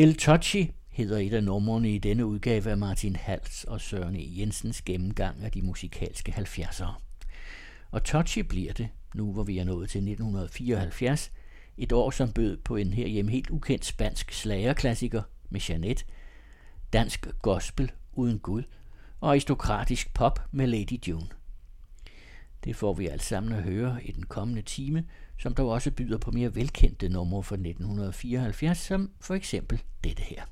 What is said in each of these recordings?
El Touchy hedder et af numrene i denne udgave af Martin Hals og Søren E. Jensens gennemgang af de musikalske 70'ere. Og Touchy bliver det, nu hvor vi er nået til 1974, et år som bød på en herhjemme helt ukendt spansk slagerklassiker med Janet, dansk gospel uden Gud og aristokratisk pop med Lady June. Det får vi alt sammen at høre i den kommende time, som dog også byder på mere velkendte numre fra 1974, som for eksempel dette her.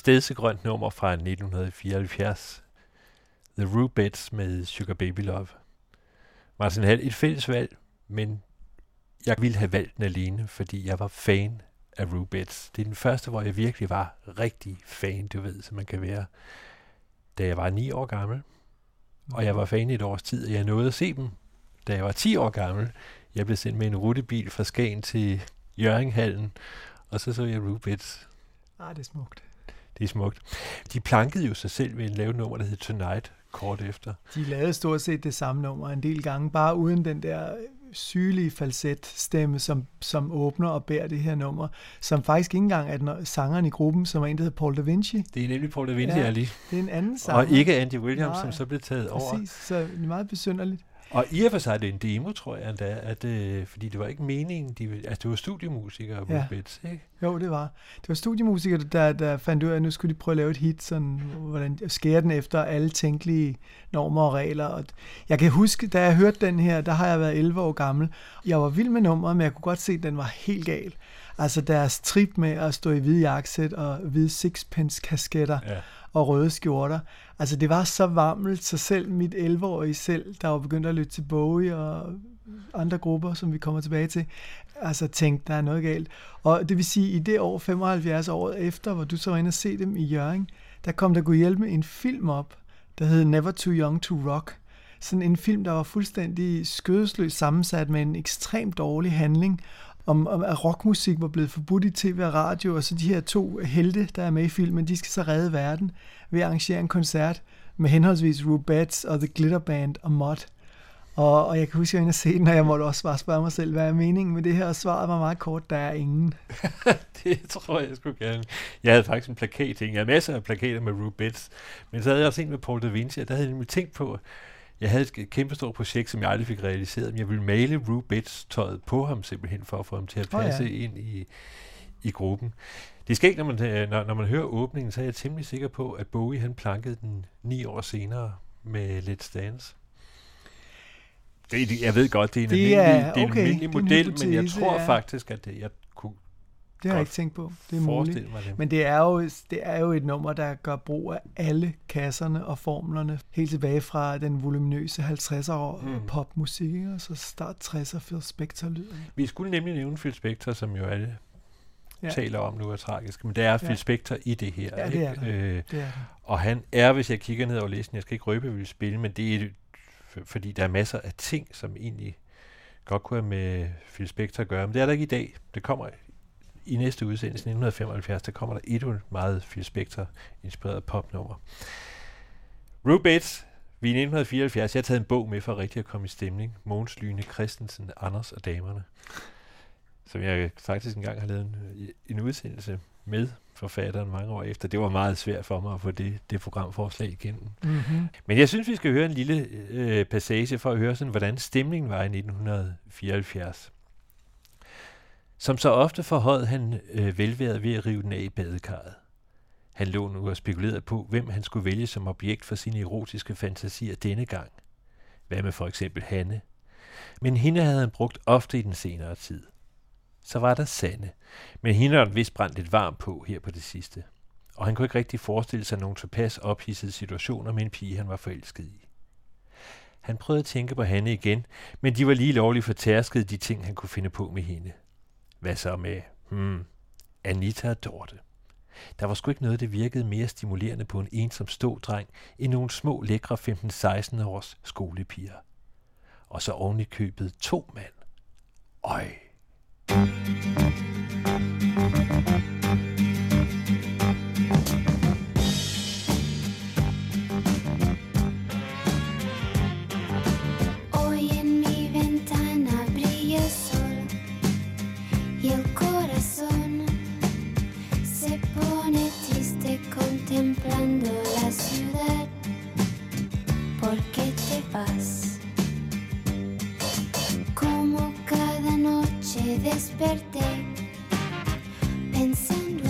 Stedsegrønt nummer fra 1974. The Rubettes med Sugar Baby Love. Martin Hall, et fælles valg, men jeg ville have valgt den alene, fordi jeg var fan af Rubettes. Det er den første, hvor jeg virkelig var rigtig fan, du ved, som man kan være, da jeg var 9 år gammel. Og jeg var fan i et års tid, og jeg nåede at se dem, da jeg var 10 år gammel. Jeg blev sendt med en rutebil fra Skagen til Jørgenhallen, og så så jeg Rubettes. Ah, det er smukt. Det er smukt. De plankede jo sig selv ved en lave nummer, der hed Tonight, kort efter. De lavede stort set det samme nummer en del gange, bare uden den der sygelige falsetstemme, som, som åbner og bærer det her nummer, som faktisk ikke engang er den sangeren i gruppen, som er en, der hedder Paul Da Vinci. Det er nemlig Paul Da Vinci, ja, lige. Det er en anden sanger. Og ikke Andy Williams, Nej, som så blev taget over. Præcis, så det er meget besynderligt. Og i og for sig er det en demo, tror jeg endda, at, øh, fordi det var ikke meningen, de, altså det var studiemusikere, ja. Bits, ikke? Jo, det var. Det var studiemusikere, der, der fandt ud af, at nu skulle de prøve at lave et hit, sådan, hvordan skære den efter alle tænkelige normer og regler. Og jeg kan huske, da jeg hørte den her, der har jeg været 11 år gammel. Jeg var vild med nummeret, men jeg kunne godt se, at den var helt gal. Altså deres trip med at stå i hvide jakkesæt og hvide sixpence-kasketter ja og røde skjorter. Altså det var så varmt, så selv mit 11-årige selv, der var begyndt at lytte til Bowie og andre grupper, som vi kommer tilbage til, altså tænkte, der er noget galt. Og det vil sige, i det år, 75 år efter, hvor du så var inde og se dem i Jørgen, der kom der kunne hjælpe med en film op, der hed Never Too Young to Rock. Sådan en film, der var fuldstændig skødesløst sammensat med en ekstremt dårlig handling, om, om at rockmusik var blevet forbudt i tv og radio, og så de her to helte, der er med i filmen, de skal så redde verden ved at arrangere en koncert med henholdsvis Rubets og The Glitter Band og Mod. Og, og jeg kan huske, at jeg var se den, og jeg måtte også bare spørge mig selv, hvad er meningen med det her? Og svaret var meget kort, der er ingen. det tror jeg sgu gerne. Jeg havde faktisk en plakat, jeg havde masser af plakater med Rubets, men så havde jeg også en med Paul da Vinci, og der havde jeg nemlig tænkt på, jeg havde et kæmpe stort projekt, som jeg aldrig fik realiseret, men jeg ville male Rubettes tøjet på ham simpelthen, for at få ham til at passe oh, ja. ind i, i gruppen. Det skal ikke, når man, øh, når, når man hører åbningen, så er jeg temmelig sikker på, at Bowie han plankede den ni år senere med Let's Dance. Det, jeg ved godt, det er en det almindelig, er, okay, det er en almindelig model, en men jeg tror ja. faktisk, at det, jeg kunne det har jeg ikke tænkt på. Det er muligt. Det. Men det er, jo, det er jo et nummer, der gør brug af alle kasserne og formlerne. Helt tilbage fra den voluminøse 50'er år mm. popmusik, og så start 60'er Phil Spector-lyden. Vi skulle nemlig nævne Phil Spector, som jo alle ja. taler om nu er tragisk, men det er Phil ja. Spector i det her. Ja, det er det. Øh, det, er det. Og han er, hvis jeg kigger ned over listen, jeg skal ikke røbe, vil spille, men det er fordi der er masser af ting, som egentlig godt kunne have med Phil Spector at gøre, men det er der ikke i dag. Det kommer i næste udsendelse, 1975, der kommer der et meget Phil Spector-inspireret popnummer. Rue Bates, vi er i 1974. Jeg har taget en bog med for rigtig at komme i stemning. Mogens Lyne Christensen, Anders og damerne. Som jeg faktisk engang har lavet en, en udsendelse med forfatteren mange år efter. Det var meget svært for mig at få det, det programforslag igennem. Mm-hmm. Men jeg synes, vi skal høre en lille øh, passage for at høre, sådan, hvordan stemningen var i 1974. Som så ofte forhøjede han øh, velværet ved at rive den af i badekarret. Han lå nu og spekulerede på, hvem han skulle vælge som objekt for sine erotiske fantasier denne gang. Hvad med for eksempel Hanne? Men hende havde han brugt ofte i den senere tid. Så var der Sande, men hende har vist brændt lidt varm på her på det sidste. Og han kunne ikke rigtig forestille sig nogen tilpas ophidsede situationer med en pige, han var forelsket i. Han prøvede at tænke på Hanne igen, men de var lige lovligt fortærskede de ting, han kunne finde på med hende. Hvad så med, hmm, Anita og Dorte? Der var sgu ikke noget, der virkede mere stimulerende på en ensom stådreng end nogle små, lækre 15-16 års skolepiger. Og så oven i købet to mand. Øj. Junto ¿Por qué te vas? Como cada noche desperté pensando en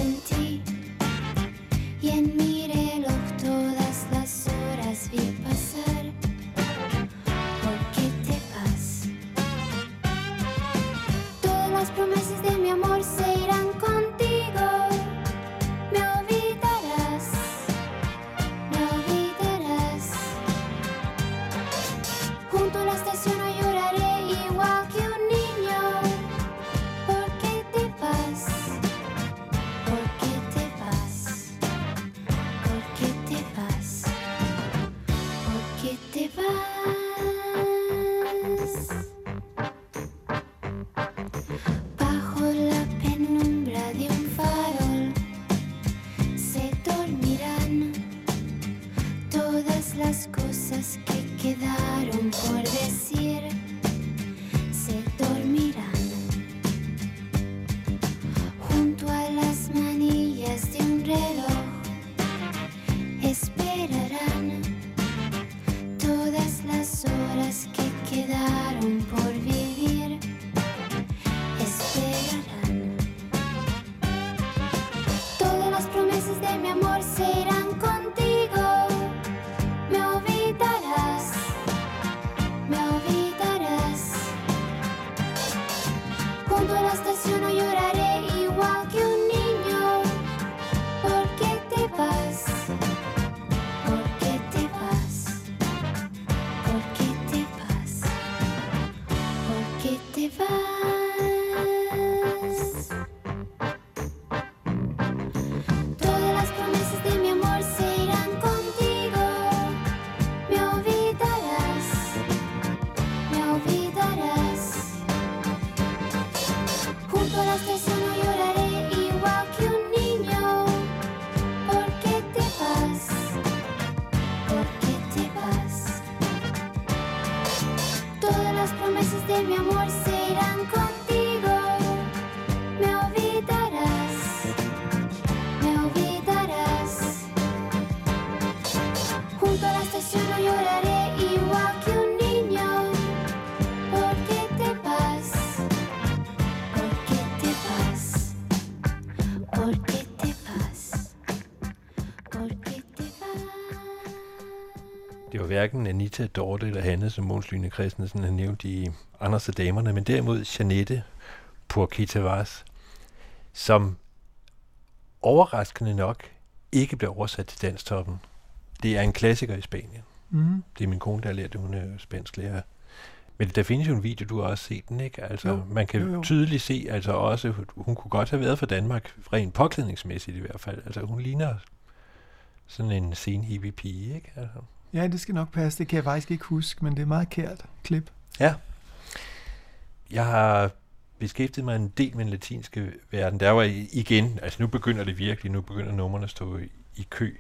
Anita Dorte eller Hanne, som Måns Lyne Christensen har nævnt i Anders og Damerne, men derimod Janette Purkitavas, som overraskende nok ikke blev oversat til danstoppen. Det er en klassiker i Spanien. Mm. Det er min kone, der har lært det, hun er spansk lærer. Men der findes jo en video, du har også set den, ikke? Altså, Jo, man kan jo, jo. tydeligt se, altså også, hun kunne godt have været fra Danmark, rent påklædningsmæssigt i hvert fald. Altså, hun ligner sådan en sen hippie pige, ikke? Altså. Ja, det skal nok passe. Det kan jeg faktisk ikke huske, men det er meget kært klip. Ja. Jeg har beskæftiget mig en del med den latinske verden. Der var igen, altså nu begynder det virkelig, nu begynder numrene at stå i, i kø.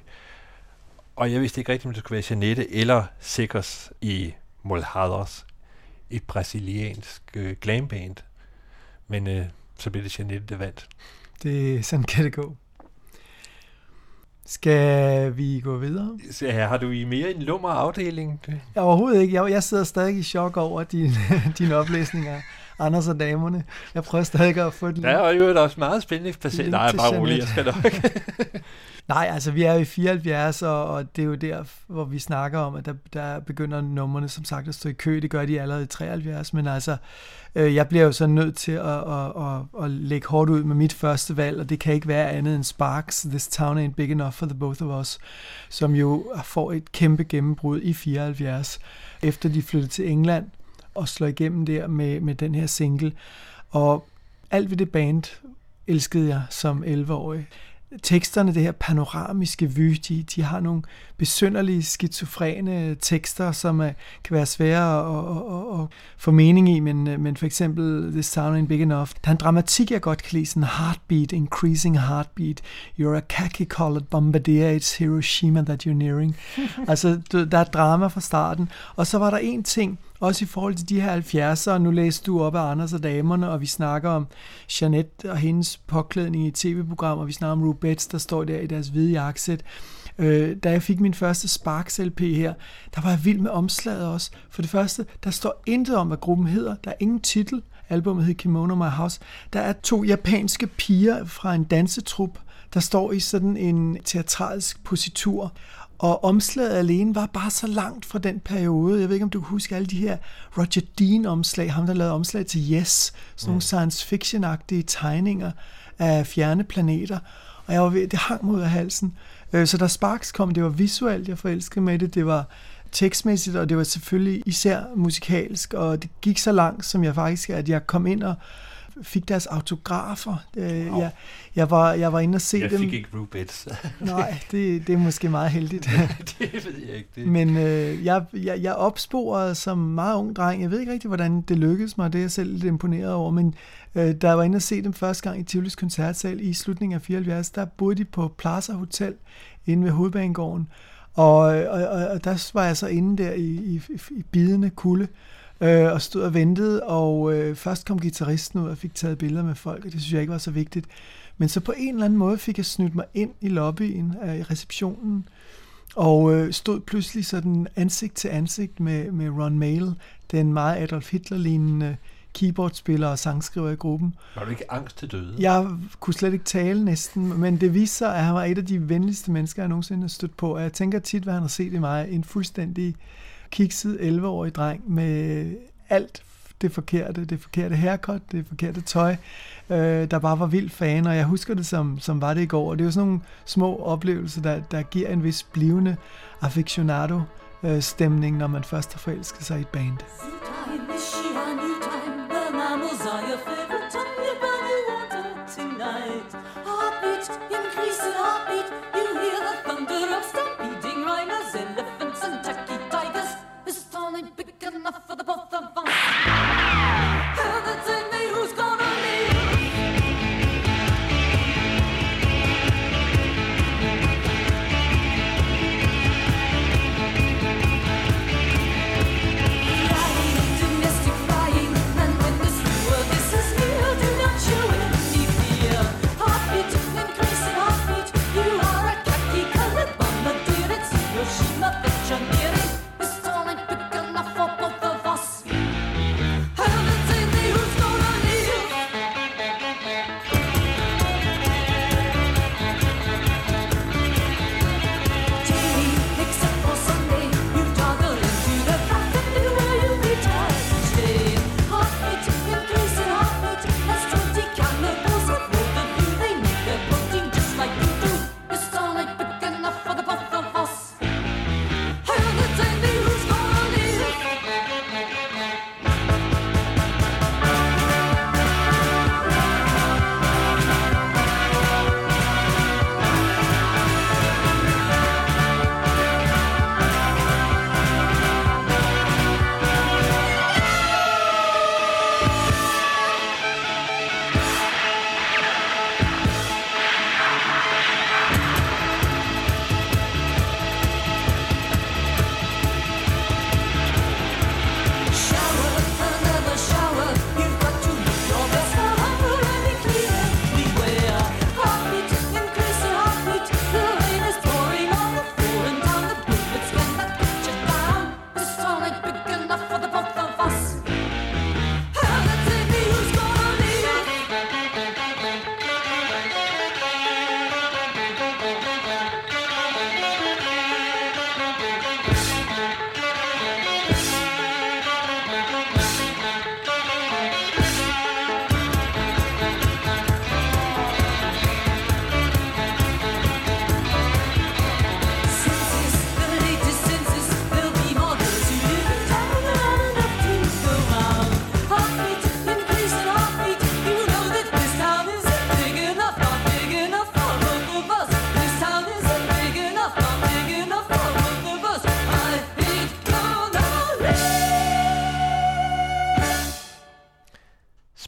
Og jeg vidste ikke rigtigt, om det skulle være Janette eller Sikkers i Molhados, et brasiliansk øh, glamband. Men øh, så blev det Janette, der vandt. Det, sådan kan det gå. Skal vi gå videre? Så har du i mere en lummer afdeling. Jeg overhovedet ikke. Jeg, jeg sidder stadig i chok over din, din oplæsning af Anders og damerne. Jeg prøver stadig at få et Der er jo også meget spændende patient. Nej, bare rolig, jeg skal nok. Nej, altså vi er jo i 74, og, og det er jo der, hvor vi snakker om, at der, der begynder numrene som sagt at stå i kø. Det gør de allerede i 73, men altså, øh, jeg bliver jo så nødt til at, at, at, at lægge hårdt ud med mit første valg, og det kan ikke være andet end Sparks, This Town Ain't Big Enough for the Both of Us, som jo får et kæmpe gennembrud i 74, efter de flyttede til England og slår igennem der med, med den her single. Og alt ved det band elskede jeg som 11-årig teksterne, det her panoramiske vy, de, de har nogle besynderlige, skizofrene tekster, som uh, kan være svære at, at, at, at få mening i, men, uh, men for eksempel This Town Ain't Big Enough. Der er en dramatik, jeg godt kan lide, sådan heartbeat, increasing heartbeat. You're a khaki-colored bombardier, it's Hiroshima that you're nearing. altså, der er drama fra starten. Og så var der en ting, også i forhold til de her 70'ere, nu læste du op af Anders og damerne, og vi snakker om Jeanette og hendes påklædning i tv-program, og vi snakker om Rubettes, der står der i deres hvide jakkesæt. Øh, da jeg fik min første Sparks LP her, der var jeg vild med omslaget også. For det første, der står intet om, hvad gruppen hedder. Der er ingen titel. Albumet hedder Kimono My House. Der er to japanske piger fra en dansetrup, der står i sådan en teatralsk positur. Og omslaget alene var bare så langt fra den periode. Jeg ved ikke, om du kan huske alle de her Roger Dean-omslag, ham der lavede omslag til Yes, sådan nogle science fiction-agtige tegninger af fjerne planeter. Og jeg var ved, det hang mod af halsen. Øh, Så da Sparks kom, det var visuelt, jeg forelskede med det, det var tekstmæssigt, og det var selvfølgelig især musikalsk, og det gik så langt, som jeg faktisk, at jeg kom ind og fik deres autografer. Øh, Jeg, jeg, var, jeg var inde og se Jeg dem. fik ikke Rubets. Nej, det, det er måske meget heldigt. det ved jeg ikke. Det. Men øh, jeg, jeg, jeg opsporede som meget ung dreng, jeg ved ikke rigtig, hvordan det lykkedes mig, det er jeg selv lidt imponeret over, men øh, da jeg var inde og se dem første gang i Tivolis koncertsal i slutningen af 74, der boede de på Plaza Hotel inde ved Hovedbanegården, og, og, og, og der var jeg så inde der i, i, i bidende kulde, øh, og stod og ventede, og øh, først kom gitarristen ud og fik taget billeder med folk, og det synes jeg ikke var så vigtigt. Men så på en eller anden måde fik jeg snydt mig ind i lobbyen, øh, i receptionen, og øh, stod pludselig sådan ansigt til ansigt med, med Ron Mail, den meget Adolf Hitler-lignende keyboardspiller og sangskriver i gruppen. Var du ikke angst til døde? Jeg kunne slet ikke tale næsten, men det viste sig, at han var et af de venligste mennesker, jeg nogensinde har stødt på. Og jeg tænker tit, hvad han har set i mig. En fuldstændig kikset 11-årig dreng med alt det forkerte, det forkerte haircut, det forkerte tøj, øh, der bare var vild fan, og jeg husker det som, som var det i går, og det er jo sådan nogle små oplevelser, der, der giver en vis blivende aficionado øh, stemning, når man først har forelsket sig i et band.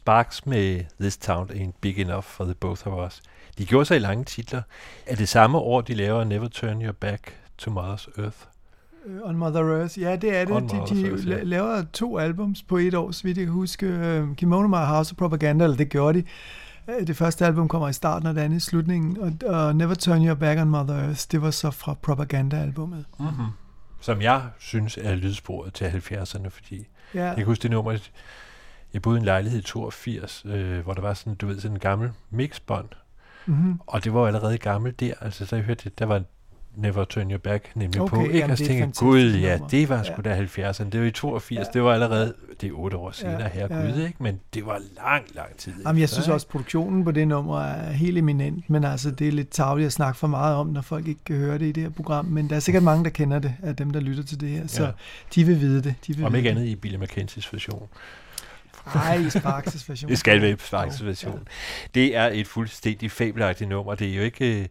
Sparks med This Town Ain't Big Enough for the Both of Us. De gjorde sig i lange titler. Er det samme år, de laver Never Turn Your Back to Mother's Earth? Øh, On Mother Earth, ja, det er det. On De, de Earth, ja. la- laver to albums på et år, så vidt jeg kan huske. Øh, Kimono My House of Propaganda, eller det gjorde de. Øh, Det første album kommer i starten, og det andet i slutningen. Og, og Never Turn Your Back on Mother Earth, det var så fra Propaganda-albummet. Mm-hmm. Som jeg synes er lydsporet til 70'erne, fordi Ja, Jeg kan huske det nummer, jeg boede i en lejlighed i 82, øh, hvor der var sådan, du ved, sådan en gammel mixbånd, mm-hmm. og det var allerede gammelt der, altså så jeg hørte, det, der var Never Turn Your Back nemlig Okay, på, ikke? jamen, Og så tænkte gud, ja, det var sgu Ja. da 70'erne, det var i 82, Ja. det var allerede, det er otte år senere, Ja, her ja. gud, ikke? Men det var lang, lang tid Jamen, jeg synes ikke? også, produktionen på det nummer er helt eminent, men altså, det er lidt tageligt at snakke for meget om, når folk ikke kan høre det i det her program, men der er sikkert mange, der kender det, af dem, der lytter til det her, så Ja. de vil vide det. De vil Om ikke det. andet i Billy McKenzies version. Nej, i Sparks' version. Det skal være i Sparks' version. Det er et fuldstændig fabelagtigt nummer. Det er jo ikke... øh,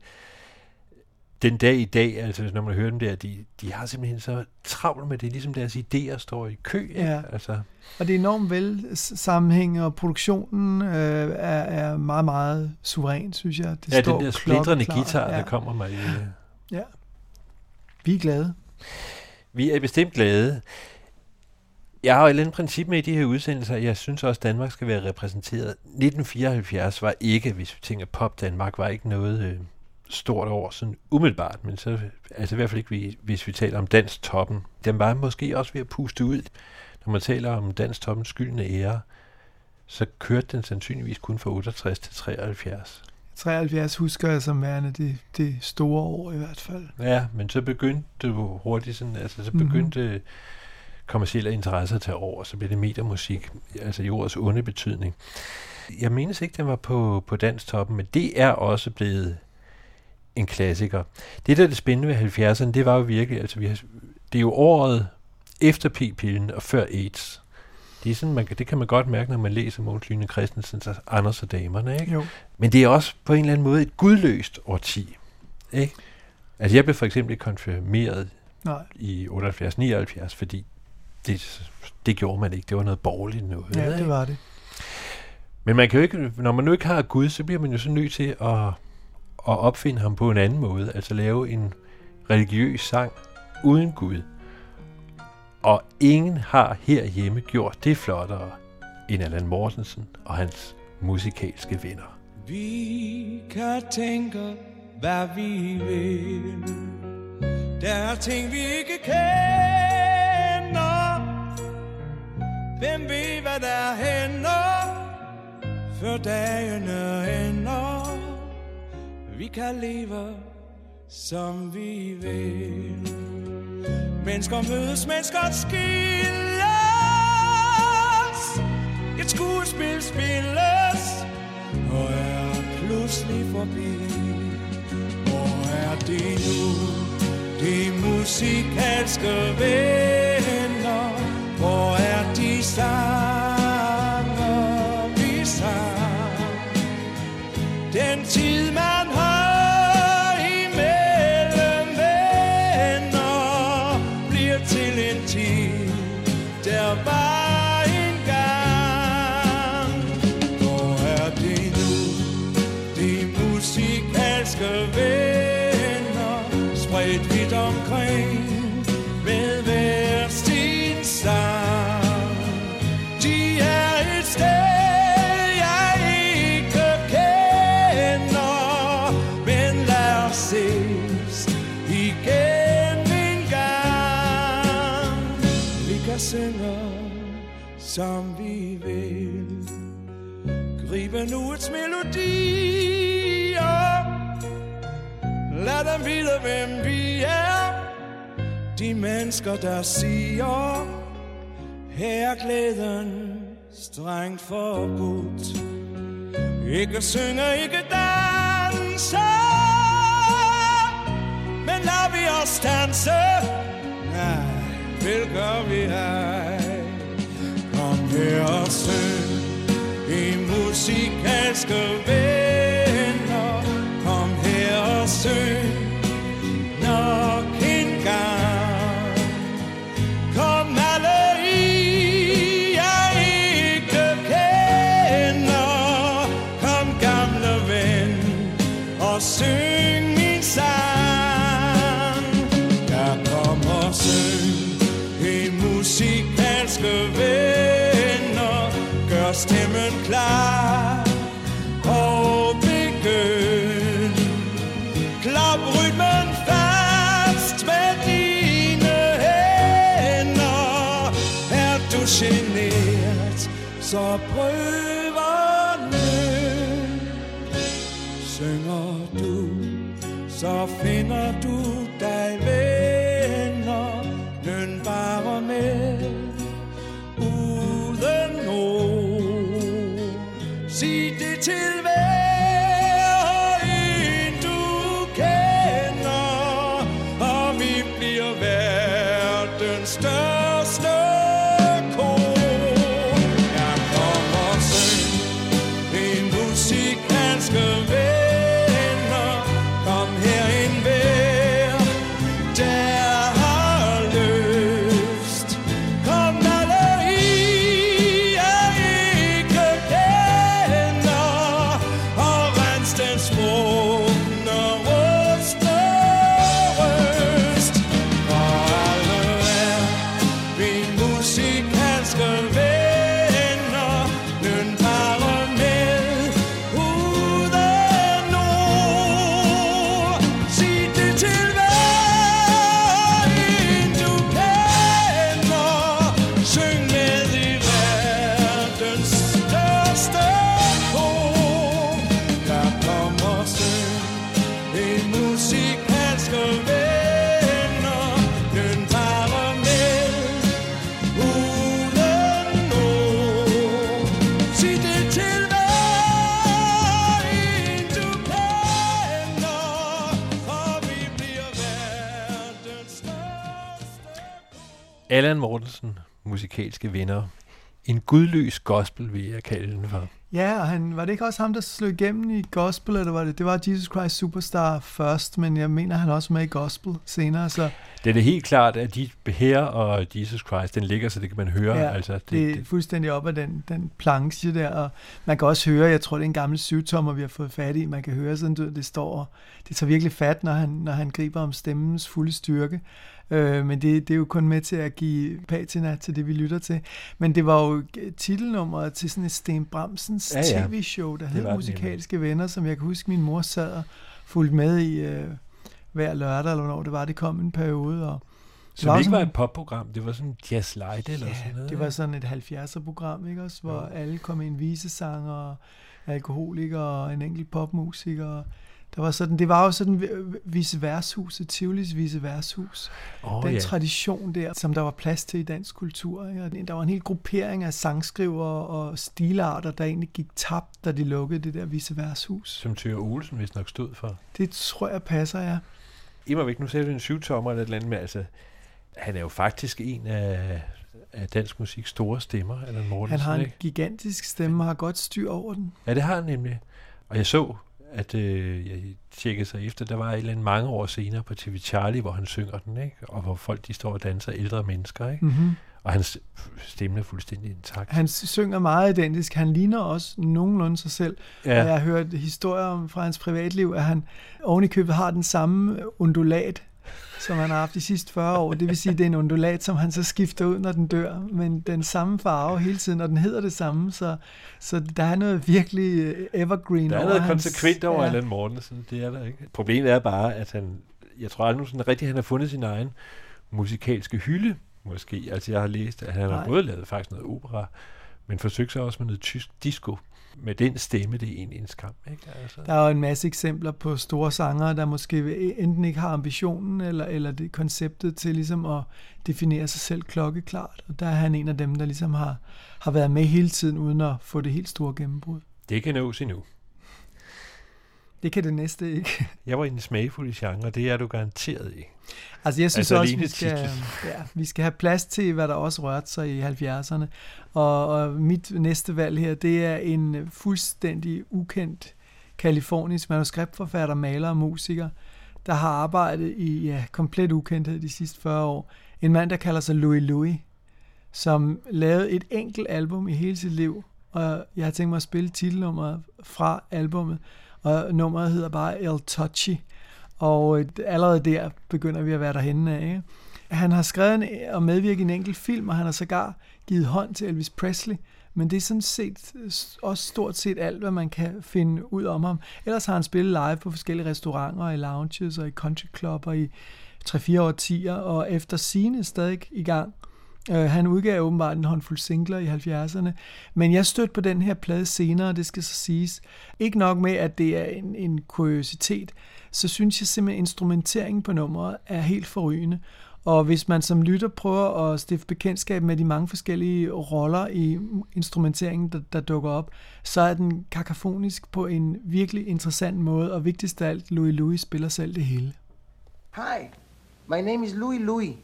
Den dag i dag, altså når man hører dem der, de, de har simpelthen så travlt med det, ligesom deres idéer står i kø. Ja. Altså, Og det er enormt vel sammenhæng, og produktionen øh, er, er meget, meget suveræn, synes jeg. Det ja, står den der splitrende guitar, ja. der kommer mig i... øh. Ja. Vi er glade. Vi er bestemt glade. Jeg har jo et eller andet princip med i de her udsendelser. Jeg synes også, at Danmark skal være repræsenteret. 1974 var ikke, hvis vi tænker pop Danmark, var ikke noget øh, stort år sådan umiddelbart. Men så, altså i hvert fald ikke, vi- hvis vi taler om dansk toppen. Den var måske også ved at puste ud. Når man taler om dansk toppens skyldende ære, så kørte den sandsynligvis kun fra 68 til 73. 73 husker jeg som værende det, det store år i hvert fald. Ja, men så begyndte det hurtigt sådan, altså så Mhm. begyndte mm-hmm. Kommersielle interesser at tage over, så blev det mediemusik, altså i ordets onde betydning. Jeg menes ikke, den var på, på dansk toppen, men det er også blevet en klassiker. Det, der er det spændende ved 70'erne, det var jo virkelig, altså vi har, det er jo året efter p-pillen og før AIDS. Det, er sådan, man, kan- det kan man godt mærke, når man læser Mogens Lyne Christensens og Anders og Damerne, ikke? Jo. Men det er også på en eller anden måde et gudløst årti. Ikke? Altså jeg blev for eksempel konfirmeret Nej, i 78-79, fordi det, det gjorde man ikke. Det var noget borgerligt noget. ja, det var det. Men man kan jo ikke, når man nu ikke har Gud, så bliver man jo så nødt til at, at opfinde ham på en anden måde. Altså lave en religiøs sang uden Gud. Og ingen har herhjemme gjort det flottere end Allan Mortensen og hans musikalske venner. Vi kan tænke, hvad vi vil. Der er ting, vi ikke kender. Hvem ved, hvad der hænder, før dagene ender. Vi kan leve, som vi vil. Mennesker mødes, mennesker skilles. Et skuespil spilles og er pludselig forbi. Hvor er det nu, de musikalske venner? Som vi vil. Gribe nu nuets melodier. Lad dem vide, hvem vi er. De mennesker, der siger, her er glæden strengt forbudt. Ikke synge, ikke danse, men lad vi os danse. Nej, vil gør vi her og syng i musikalske venner. Kom her og syng så prøverne synger du, så finder du musikalske venner. En gudløs gospel, vil jeg kalde den for. Ja, og han, var det ikke også ham, der slog igennem i gospel, eller var det? Det var Jesus Christ Superstar først, men jeg mener, han også med i gospel senere, så Det er det helt klart, at de her og Jesus Christ, den ligger, så det kan man høre. Ja, altså, det, det er fuldstændig op ad den, den planche der, og man kan også høre, jeg tror, det er en gammel syvtommer, vi har fået fat i, man kan høre sådan, det står, det tager virkelig fat, når han, når han griber om stemmens fulde styrke, øh, men det, det er jo kun med til at give patina til det, vi lytter til. Men det var jo titelnummeret til sådan et Sten Bramsens Ja, ja. tv-show, der Det hed det Musikalske Venner, som jeg kan huske, min mor sad og fulgte med i øh, hver lørdag, eller hvornår det var, det kom en periode, og som var ikke var et popprogram, det var sådan jazz light eller Ja, sådan noget. det var sådan et 70'er-program, ikke også? Hvor ja. alle kom ind visesanger, alkoholikere og en enkelt popmusiker. Der var sådan, det var jo sådan vi- vice værtshuset, Tivolis vice værtshus. oh, Den ja. tradition der, som der var plads til i dansk kultur. Ikke? Og Der var en hel gruppering af sangskrivere og stilarter, der egentlig gik tabt, da de lukkede det der vice værtshus. Som Thyre Olsen vist nok stod for. Det tror jeg passer, ja. Immer væk, nu ser du en syvtommer eller et eller andet, men altså, han er jo faktisk en af, af dansk musiks store stemmer, Allan Mortensen, Han har en ikke? gigantisk stemme og har godt styr over den. Ja, det har han nemlig. Og jeg så, at øh, jeg tjekkede sig efter, der var et eller andet mange år senere på TV Charlie, hvor han synger den, ikke? Og hvor folk de står og danser, ældre mennesker, ikke? Mm-hmm. Og hans stemme er fuldstændig intakt. Han synger meget identisk. Han ligner også nogenlunde sig selv. Ja. Og jeg har hørt historier om fra hans privatliv, at han oven i købet har den samme undulat, som han har haft de sidste 40 år. Det vil sige, at det er en undulat, som han så skifter ud, når den dør. Men den samme farve hele tiden, og den hedder det samme. Så, så der er noget virkelig øh, evergreen der er over noget hans- konsekvent over ja. Allan Mortensen, det er der ikke. Problemet er bare, at han, jeg tror aldrig sådan rigtigt, han har fundet sin egen musikalske hylde, måske. Altså jeg har læst, at han har Nej. både lavet faktisk noget opera, men forsøgt sig også med noget tysk disco. Med den stemme, det er egentlig en skam, ikke? Altså. Der er jo en masse eksempler på store sangere, der måske enten ikke har ambitionen eller, eller det konceptet til ligesom at definere sig selv klokkeklart. Og der er han en af dem, der ligesom har, har været med hele tiden, uden at få det helt store gennembrud. Det kan nås endnu. Det kan det næste ikke. Jeg var i en smagfuld genre, og det er du garanteret ikke. Altså jeg synes Altså, også, vi skal, ja, vi skal have plads til, hvad der også rørte sig i 70'erne. Og, og mit næste valg her, det er en fuldstændig ukendt kalifornisk manuskriptforfatter, maler og musiker, der har arbejdet i ja, komplet ukendthed de sidste 40 år. En mand, der kalder sig Louis Louis, som lavede et enkelt album i hele sit liv, og jeg har tænkt mig at spille titelnummeret fra albummet, og nummeret hedder bare El Touchy, og øh, allerede der begynder vi at være derhenne af. Ikke? Han har skrevet en, øh, og medvirket i en enkelt film, og han har sågar givet hånd til Elvis Presley, men det er sådan set øh, også stort set alt, hvad man kan finde ud om ham. Ellers har han spillet live på forskellige restauranter, i lounges og i countryklubber i 3-4 årtier, og efter sine stadig i gang Uh, han udgav åbenbart en håndfuld singler i 70'erne, men jeg stødte på den her plade senere, det skal så siges. Ikke nok med, at det er en, en kuriositet, så synes jeg simpelthen, at instrumenteringen på nummeret er helt forrygende. Og hvis man som lytter prøver at stifte bekendtskab med de mange forskellige roller i instrumenteringen, der, der dukker op, så er den kakafonisk på en virkelig interessant måde, og vigtigst af alt, Louis Louis spiller selv det hele. Hi, my name is Louis Louis,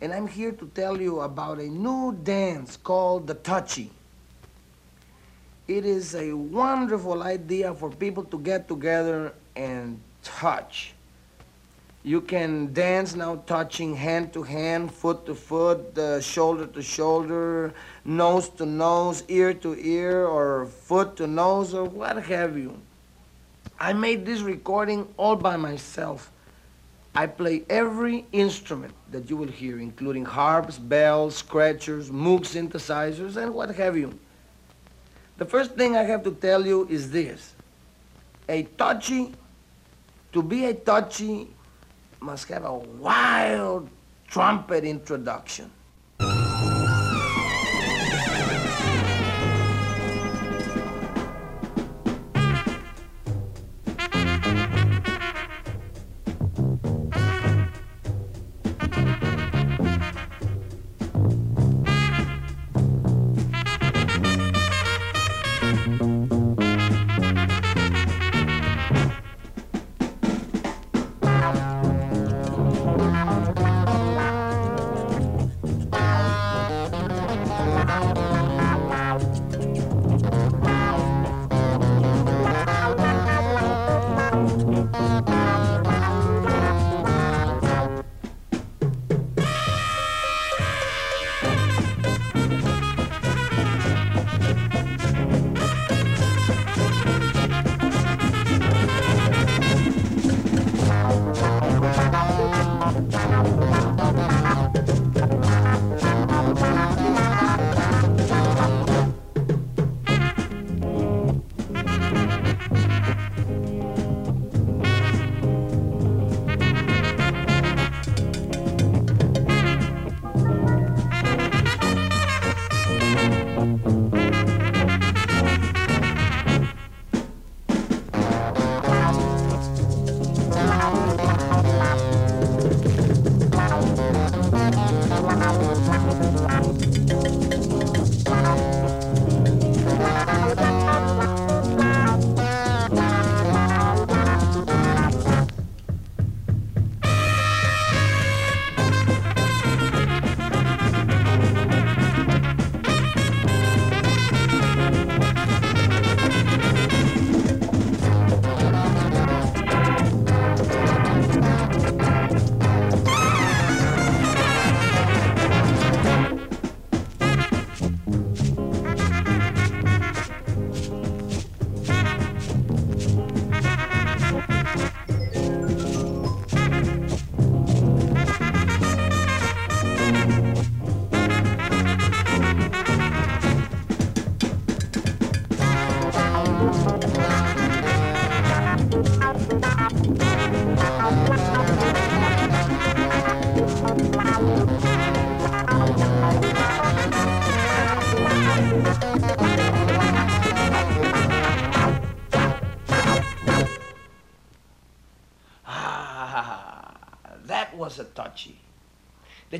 and I'm here to tell you about a new dance called the Touchy. It is a wonderful idea for people to get together and touch. You can dance now touching hand to hand, foot to foot, uh, shoulder to shoulder, nose to nose, ear to ear, or foot to nose, or what have you. I made this recording all by myself. I play every instrument that you will hear, including harps, bells, scratchers, Moog synthesizers, and what have you. The first thing I have to tell you is this. A touchy, to be a touchy, must have a wild trumpet introduction.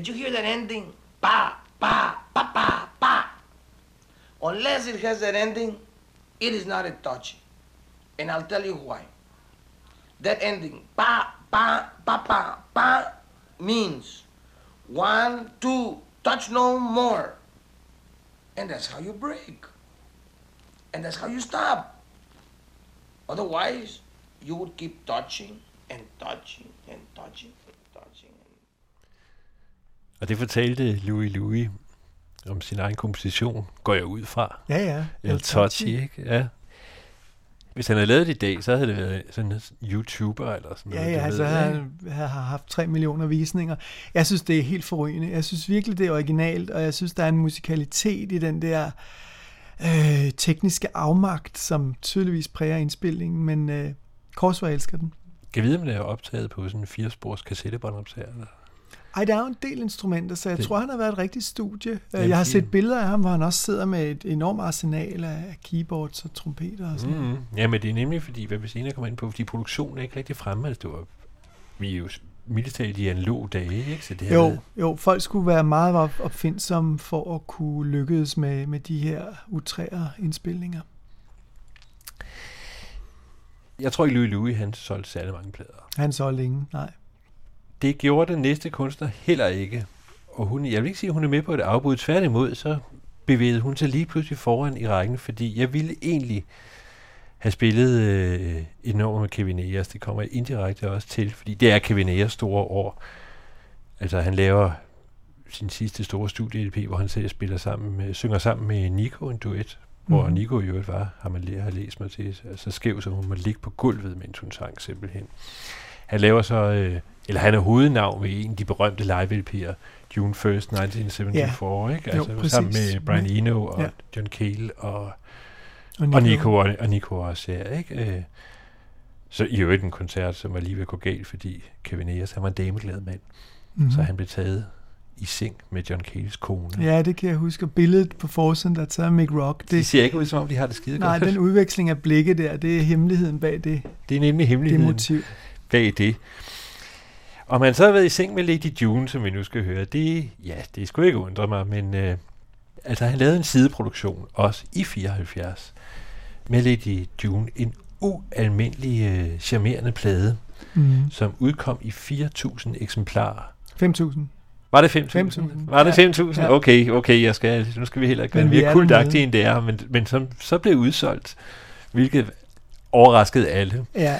You hear that ending? Pa, pa, pa, pa, pa. Unless it has that ending, it is not a touchy. And I'll tell you why. That ending, pa, pa, pa, pa, pa, means one, two, touch no more. And that's how you break. And that's how you stop. Otherwise, you would keep touching and touching and touching. Og det fortalte Louis Louis om sin egen komposition, går jeg ud fra. Ja, ja. El Touchy, ikke? Ja. Hvis han havde lavet det i dag, så havde det været sådan en YouTuber eller sådan Ja, noget. ja, du altså ved, han, har haft 3 millioner visninger. Jeg synes, det er helt forrygende. Jeg synes virkelig, det er originalt, og jeg synes, der er en musikalitet i den der øh, tekniske afmagt, som tydeligvis præger indspillingen, men øh, Korsvær elsker den. Kan jeg vide, om det er optaget på sådan en firespors kassettebåndoptager? Eller? Ej, der er jo en del instrumenter, så jeg Det- tror, han har været et rigtigt studie. Øh, Jamen, Jeg har set billeder af ham, hvor han også sidder med et enormt arsenal af keyboards og trompeter og sådan mm. Mm-hmm. Ja, men det er nemlig fordi, hvad vi senere kommer ind på, fordi produktionen er ikke rigtig fremme. Altså, det var, vi er jo militært i analog dage, ikke? Så det Jo, været- jo, folk skulle være meget op- opfindsomme for at kunne lykkes med, med de her utrære indspilninger. Jeg tror ikke, Louis Louis, han solgte særlig mange plader. Han så længe, nej. Det gjorde den næste kunstner heller ikke. Og hun, jeg vil ikke sige, at hun er med på et afbud. Tværtimod, så bevægede hun sig lige pludselig foran i rækken, fordi jeg ville egentlig have spillet øh, et nummer med Kevin Ayers. Det kommer jeg indirekte også til, fordi det er Kevin Ayers store år. Altså, han laver sin sidste store studie-LP, hvor han selv spiller sammen med, synger sammen med Nico en duet, hvor Mhm. Nico i øvrigt var, har man lært, har læst mig til, så skæv, så hun må ligge på gulvet, mens hun sang simpelthen. Han laver så, øh, eller han er hovednavn ved en af de berømte live-LP'er, June 1st, 1974, ikke? Altså præcis. sammen med Brian Eno og Ja. John Cale og, Og og Nico, og, og Nico også her, ikke? Øh, så i øvrigt en koncert, som var lige ved at gå galt, fordi Kevin Ayers, han var en dameglad mand, Mhm. mm. så han blev taget i seng med John Cales kone. Ja, det kan jeg huske. Og billedet på forsiden, der er taget af Mick Rock. Det Det, ser ikke ud, som om de har det skide nej, godt. den udveksling af blikke der, det er hemmeligheden bag det, Det er nemlig det hemmeligheden motiv. Bag det. Og man så har været i seng med Lady June, som vi nu skal høre, det, ja, det skulle ikke undre mig, men øh, altså han lavede en sideproduktion, også i 74, med Lady June, en ualmindelig øh, charmerende plade, Mm. som udkom i 4.000 eksemplarer. 5.000. Var det 5.000? 5.000. Var det Ja. 5.000? Ja. Okay, okay, jeg skal, nu skal vi heller ikke være mere er dernede. end det er, men, men som, så blev udsolgt, hvilket overraskede alle. Ja,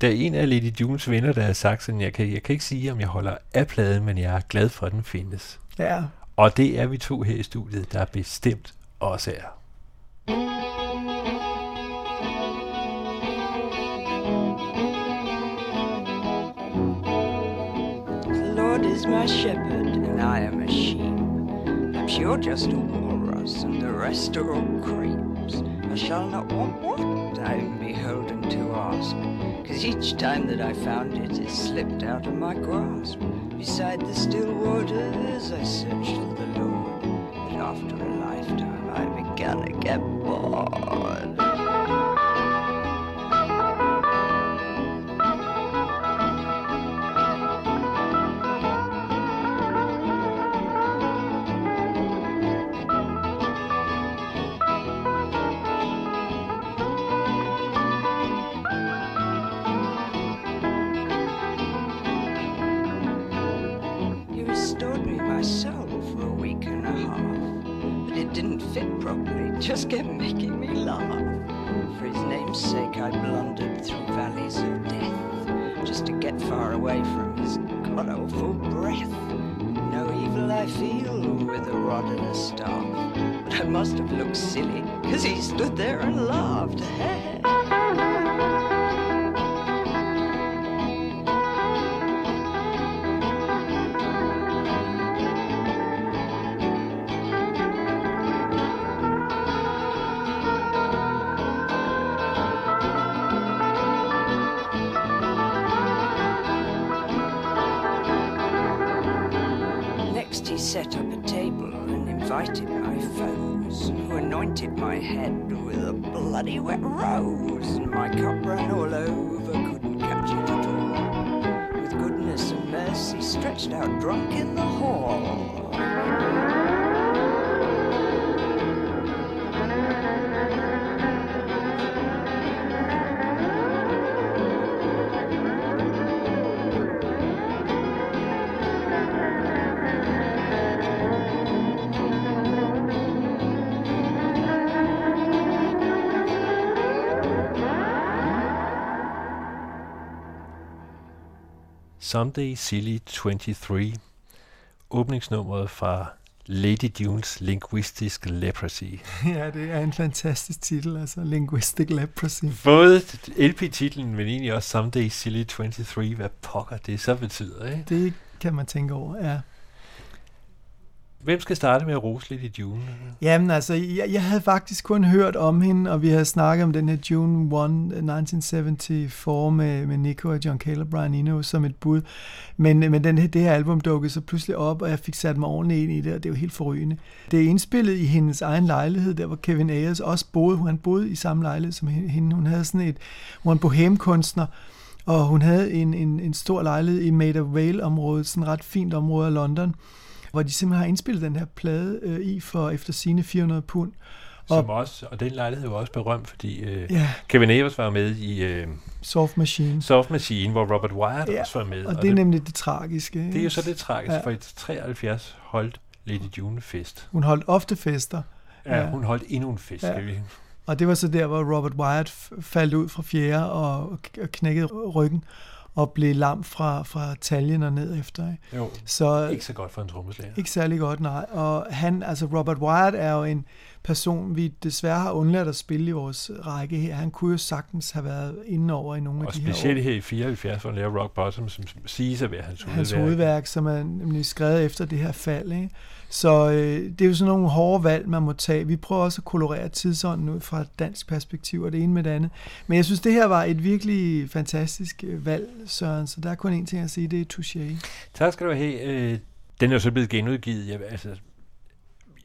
Der er en af Lady Junes venner, der har sagt sådan, jeg kan, jeg kan ikke sige, om jeg holder af pladen, men jeg er glad for, at den findes. ja. Og det er vi to her i studiet, der bestemt også er. The Lord is my shepherd, and I am a sheep. Perhaps you're just a walrus, and the rest are all creeps. I shall not want what I'm beholden to ask, cause each time that I found it, it slipped out of my grasp. Beside the still waters, I searched for the Lord, but after a lifetime, I began to get bored. Didn't fit properly, just kept making me laugh. For his name's sake, I blundered through valleys of death, just to get far away from his god awful breath. No evil I feel with a rod and a staff, but I must have looked silly, cause he stood there and laughed. my head with a bloody wet rose. Someday Silly 23, åbningsnummeret fra Lady Dunes Linguistic Leprosy. ja, det er en fantastisk titel, altså Linguistic Leprosy. Både LP-titlen, men egentlig også Someday Silly 23, hvad pokker det så betyder, ikke? Det kan man tænke over, ja. Hvem skal starte med at rose lidt i June? Jamen altså, jeg, jeg havde faktisk kun hørt om hende, og vi havde snakket om den her June 1, 1974 eh, med, med Nico og John Caleb Brian Eno som et bud. Men, men den, her- det her album dukkede så pludselig op, og jeg fik sat mig ordentligt ind i det, og det er jo helt forrygende. Det er indspillet i hendes egen lejlighed, der hvor Kevin Ayers også boede. Han boede i samme lejlighed som hende. Hun havde sådan et, hun var en bohemkunstner, og hun havde en, en, en stor lejlighed i Maida Vale-området, sådan et ret fint område af London, hvor de simpelthen har indspillet den her plade øh, i for efter sine 400 pund. Som også, og den lejlighed var også berømt, fordi øh, Ja, Kevin Evers var med i øh, Soft Machine. Soft Machine, hvor Robert Wyatt Ja, også var med. Og det er nemlig det tragiske. det er jo så det tragiske, Ja. for i 73 holdt Lady June fest. Hun holdt ofte fester, Ja, Ja. hun holdt endnu en fest. Ja. Ja. Vi. og det var så der, hvor Robert Wyatt faldt ud fra fjerde og, og knækkede ryggen og blev lam fra, fra taljen og ned efter. Ikke? Jo, Så ikke så godt for en trommeslager. ikke særlig godt, nej. Og han, altså Robert Wyatt er jo en person, vi desværre har undladt at spille i vores række her. Han kunne jo sagtens have været inde over i nogle af Og de her år. specielt her i 74, hvor han laver Rock Bottom, som siges at være hans, hans hovedværk. hovedværk, som er nemlig skrevet efter det her fald. Ikke? Så øh, det er jo sådan nogle hårde valg, man må tage. Vi prøver også at kolorere tidsånden ud fra et dansk perspektiv, og det ene med det andet. Men jeg synes, det her var et virkelig fantastisk øh, valg, Søren, så der er kun én ting at sige, det er touché. Tak skal du have. Øh, Den er jo så blevet genudgivet. Jeg, altså,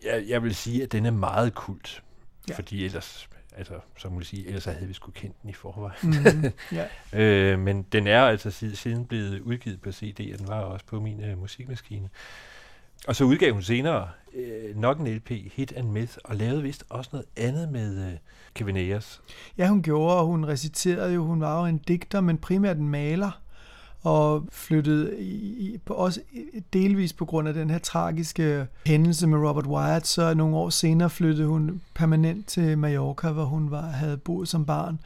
jeg, jeg vil sige, at den er meget kult. Ja. Fordi ellers, altså, så må jeg sige, ellers havde vi sgu kendt den i forvejen. Mm, ja. Øh, men den er altså siden, siden blevet udgivet på CD, og den var også på min øh, musikmaskine. Og så udgav hun senere øh, nok en LP, Hit and Myth, og lavede vist også noget andet med øh, Kevin Ayers. ja, hun gjorde, og hun reciterede jo, hun var jo en digter, men primært en maler, og flyttede i, på, også delvis på grund af den her tragiske hændelse med Robert Wyatt, så nogle år senere flyttede hun permanent til Mallorca, hvor hun var, havde boet som barn,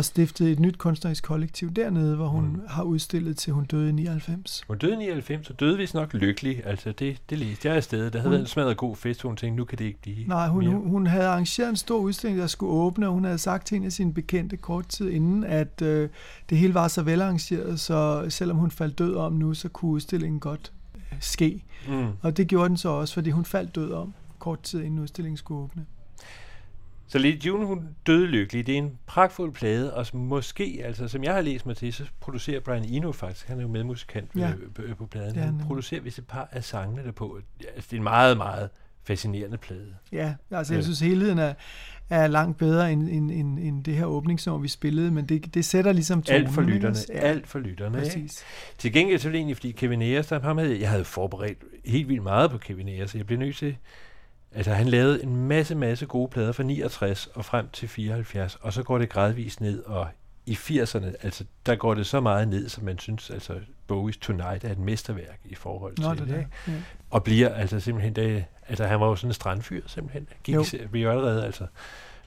og stiftede et nyt kunstnerisk kollektiv dernede, hvor hun Mm. har udstillet til hun døde i 99. Hun døde i 99, og døde vist nok lykkelig. Altså, det, det læste jeg stedet. Der havde Hun- været en smadret god fest, hun tænkte, nu kan det ikke blive Nej, hun, mere. hun, hun havde arrangeret en stor udstilling, der skulle åbne, og hun havde sagt til en af sine bekendte kort tid inden, at øh, det hele var så velarrangeret, så selvom hun faldt død om nu, så kunne udstillingen godt øh, ske. Mm. Og det gjorde den så også, fordi hun faldt død om kort tid inden udstillingen skulle åbne. Så Lady June, hun døde lykkelig. Det er en pragtfuld plade, og som måske, altså som jeg har læst mig til, så producerer Brian Eno faktisk, han er jo medmusikant Ja. ja. på, på pladen, han producerer vist et par af sangene derpå. Altså, det er en meget, meget fascinerende plade. Ja, altså jeg Ja. synes helheden er, er langt bedre end, end, end, end det her åbningsnummer, vi spillede, men det, det sætter ligesom tonen. Alt for ikke lytterne. Ja. Alt for lytterne. ikke? Præcis. Til gengæld så er det egentlig, fordi Kevin Ayers, der ham havde, jeg havde forberedt helt vildt meget på Kevin Ayers, så jeg blev nødt til, altså han lavede en masse, masse gode plader fra 69 og frem til 74, og så går det gradvist ned, og i 80'erne, altså der går det så meget ned, som man synes, altså Bowie's Tonight er et mesterværk i forhold Nå, til det der. Ja. Og bliver altså simpelthen, det, altså han var jo sådan en strandfyr simpelthen. Gik, Jo. i vi jo allerede altså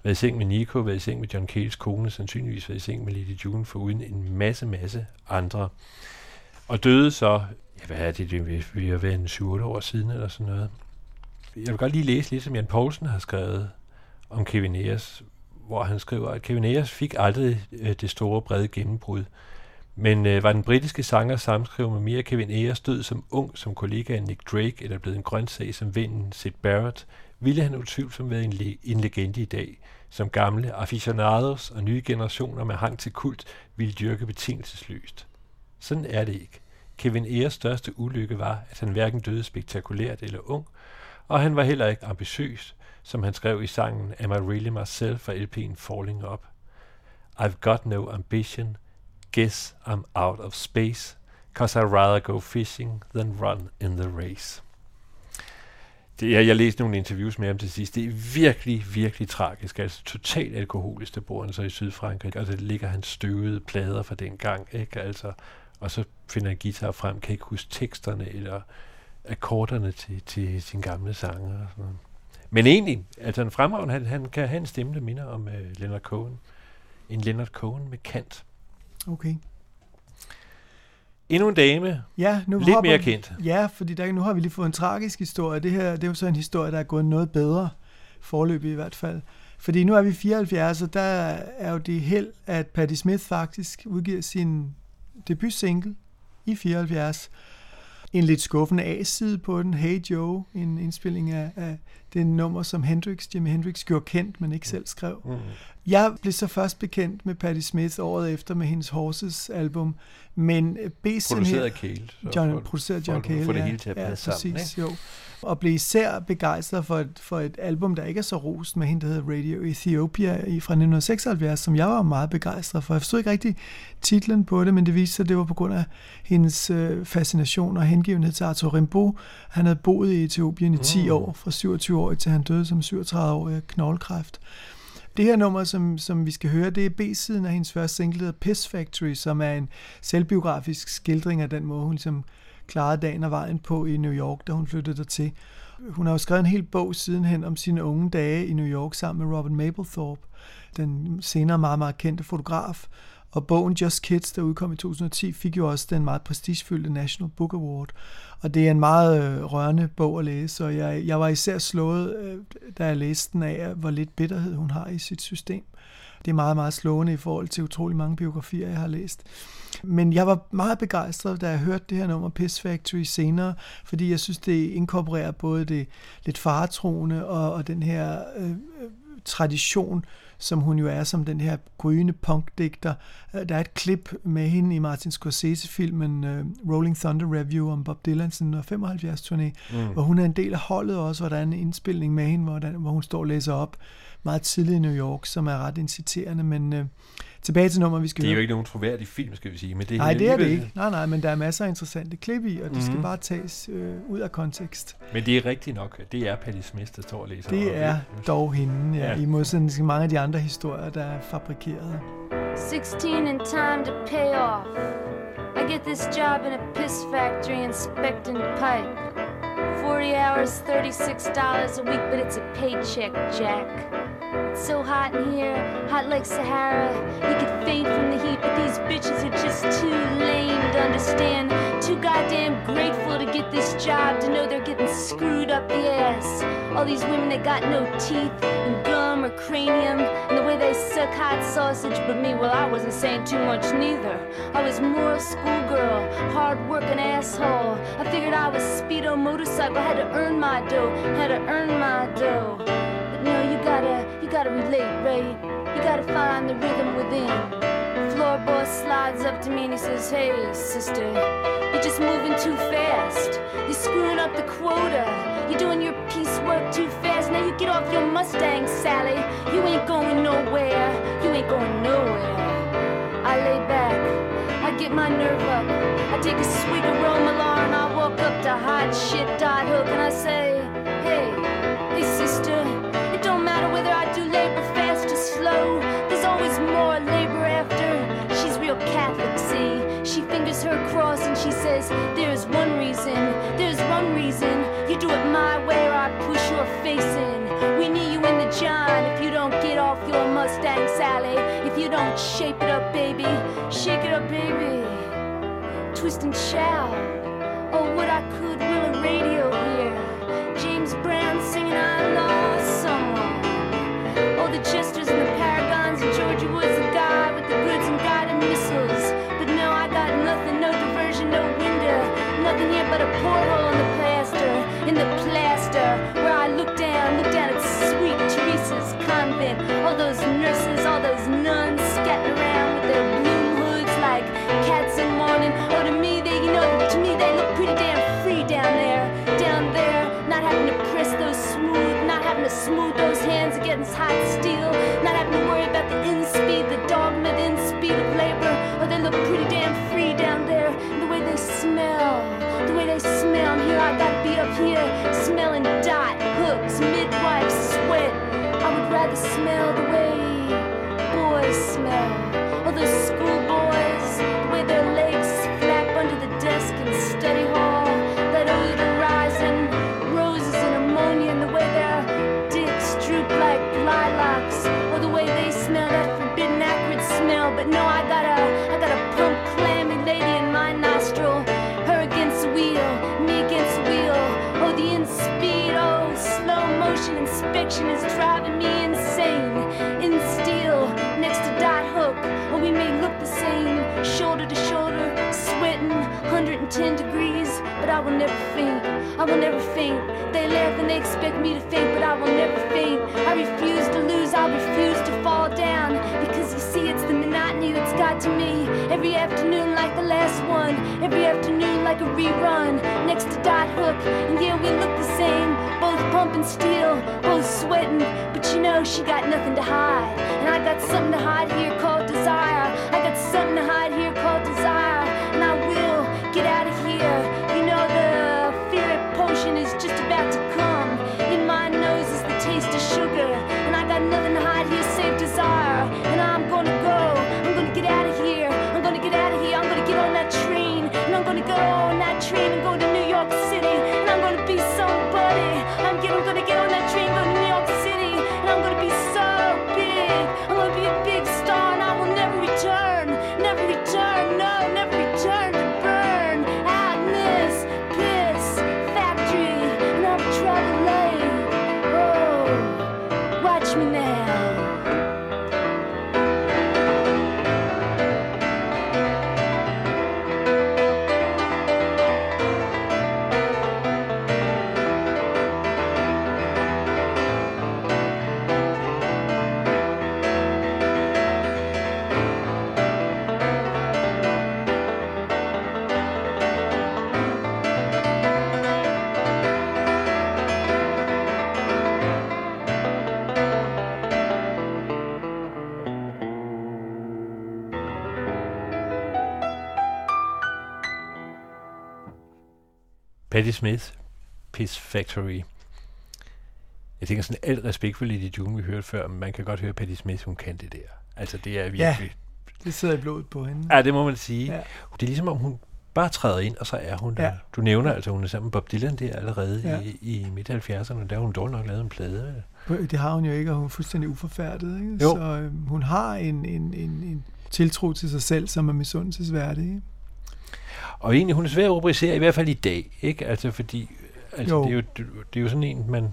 været i seng med Nico, været i seng med John Cales kone, sandsynligvis været i seng med Lady June, for uden en masse, masse andre. Og døde så, ja, hvad er det, det vi, har været en 7-8 år siden eller sådan noget. Jeg vil godt lige læse lidt, som Jan Poulsen har skrevet om Kevin Ayers, hvor han skriver, at Kevin Ayers fik aldrig øh, det store, brede gennembrud. Men øh, var den britiske sanger samskrevet med mere Kevin Ayers død som ung, som kollega Nick Drake, eller blevet en grøntsag som vennen Sid Barrett, ville han utvivlsomt være en, le- en legende i dag, som gamle aficionados og nye generationer med hang til kult ville dyrke betingelsesløst. Sådan er det ikke. Kevin Ayers største ulykke var, at han hverken døde spektakulært eller ung, og han var heller ikke ambitiøs, som han skrev i sangen Am I Really Myself fra LP'en Falling Up. I've got no ambition, guess I'm out of space, cause I'd rather go fishing than run in the race. Det, er, jeg læste nogle interviews med ham til sidst. Det er virkelig, virkelig tragisk. Altså totalt alkoholisk, der bor han så i Sydfrankrig. Og der altså, ligger han støvede plader fra den gang. Ikke? Altså, og så finder han guitar frem, kan ikke huske teksterne eller akkorderne til, til sin gamle sanger. Og sådan noget. Men egentlig, altså en fremragende, han, han kan have en stemme, der minder om uh, Leonard Cohen. En Leonard Cohen med kant. Okay. Endnu en dame, Ja, nu lidt hopper mere kendt. Ja, fordi der, nu har vi lige fået en tragisk historie. Det her det er jo så en historie, der er gået noget bedre, forløbig i hvert fald. Fordi nu er vi 74, og der er jo det held, at Patti Smith faktisk udgiver sin debutsingle i 74 en lidt skuffende A-side på den, Hey Joe, en indspilling af, af det nummer, som Hendrix, Jimi Hendrix gjorde kendt, men ikke selv skrev. Mm. Jeg blev så først bekendt med Patti Smith året efter med hendes Horses album, men øh, B-siden Produceret af Cale. John, for- produceret for John Cale, Få det ja. hele til at ja, passe sammen. præcis, Ikke? jo. Og blev især begejstret for et, for et album, der ikke er så rost med hende, der hedder Radio Ethiopia i, fra 1976, som jeg var meget begejstret for. Jeg forstod ikke rigtig titlen på det, men det viste sig, at det var på grund af hendes øh, fascination og hengivenhed til Arthur Rimbaud. Han havde boet i Etiopien i 10 Mm. år, fra 27 årig til han døde som 37-årig af knoglekræft. Det her nummer, som, som vi skal høre, det er B-siden af hendes første single, der hedder Piss Factory, som er en selvbiografisk skildring af den måde, hun ligesom klarede dagen og vejen på i New York, da hun flyttede dertil. Hun har jo skrevet en hel bog sidenhen om sine unge dage i New York sammen med Robin Mapplethorpe, den senere meget, meget kendte fotograf. Og bogen Just Kids, der udkom i 2010, fik jo også den meget prestigefyldte National Book Award. Og det er en meget øh, rørende bog at læse, og jeg, jeg var især slået, øh, da jeg læste den af, hvor lidt bitterhed hun har i sit system. Det er meget, meget slående i forhold til utrolig mange biografier, jeg har læst. Men jeg var meget begejstret, da jeg hørte det her nummer Piss Factory senere, fordi jeg synes, det inkorporerer både det lidt faretroende og, og den her øh, øh, tradition, som hun jo er som den her gryende punkdigter. Øh, Der er et klip med hende i Martin Scorsese-filmen uh, Rolling Thunder Review om Bob Dylans 1975-turné, Mm. hvor hun er en del af holdet også, hvor der er en indspilning med hende, hvor, der, hvor hun står og læser op meget tidligt i New York, som er ret inciterende, men uh, tilbage til nummer, vi skal Det er jo høre. ikke nogen troværdig film, skal vi sige. Men det er Nej, det er det ikke. Nej, nej, men der er masser af interessante klip i, og det skal Mhm. bare tages øh, ud af kontekst. Men det er rigtigt nok. Det er Patti Smith, der står og læser. Det er dog hende, ja, Ja. i modsætning til mange af de andre historier, der er fabrikeret. 16 in time to pay off. I get this job in a piss factory inspecting pipe. 40 hours, $36 a week, but it's a paycheck, Jack. It's so hot in here, hot like Sahara. You could faint from the heat, but these bitches are just too lame to understand. Too goddamn grateful to get this job to know they're getting screwed up the ass. All these women that got no teeth and gum or cranium, and the way they suck hot sausage. But me, well, I wasn't saying too much neither. I was more a schoolgirl, hard working asshole. I figured I was speedo motorcycle, had to earn my dough, had to earn my dough. But no, you gotta, gotta relate, right? You gotta find the rhythm within. Floor boss slides up to me and he says, Hey, sister, you're just moving too fast. You're screwing up the quota. You're doing your piecework too fast. Now you get off your Mustang, Sally. You ain't going nowhere. You ain't going nowhere. I lay back. I get my nerve up. I take a swig of and I walk up to hot shit dot hook and I say, Hey, hey sister, her cross and she says, There's one reason, there's one reason. You do it my way or I push your face in. We need you in the John if you don't get off your Mustang, Sally. If you don't shape it up, baby. Shake it up, baby. Twist and shout. Oh, what I could will a radio but a porthole in the plaster, in the plaster. Where I look down, look down at sweet Teresa's convent. All those nurses, all those nuns scattered around with their bloom hoods like cats in mourning. Oh, to me, they, you know, to me, they look pretty damn free down there. Down there, not having to press those smooth, not having to smooth those hands against hot steel, not having to worry about the in speed, the dogma, the in speed of labor. Oh, they look pretty damn free down there. They smell. And here I gotta be up here smelling dot, hooks, midwife, sweat. I would rather smell the way boys smell. Oh, those schoolboys, 110 degrees. but I will never faint. I will never faint. They laugh and they expect me to faint, but I will never faint. I refuse to lose, I refuse to fall down. Because you see, it's the monotony that's got to me. Every afternoon, like the last one. Every afternoon, like a rerun. Next to Dot Hook, and yeah, we look the same. Both pumping steel, both sweating. But you know, she got nothing to hide. And I got something to hide here called desire. I Patti Smith, Piss Factory. Jeg tænker sådan alt respekt for Lady June, vi hørte før, men man kan godt høre, Patti Smith, hun kan det der. Altså, det er virkelig... Det sidder i blodet på hende. Ja, det må man sige. Ja. Ja. Det er ligesom, om hun bare træder ind, og så er hun der. Ja. Ja. Du nævner altså, hun er sammen med Bob Dylan der allerede Ja. ja. i, i midt-70'erne. Der har hun dårligt nok lavet en plade. Det har hun jo ikke, og hun er fuldstændig uforfærdet. Ikke? Jo. Så øh, hun har en, en, en, en tiltro til sig selv, som er misundelsesværdig. Ikke? Og egentlig, hun er svær at rubricere, i hvert fald i dag, ikke? Altså, fordi altså, Jo. det, er jo, det, er jo sådan en, man,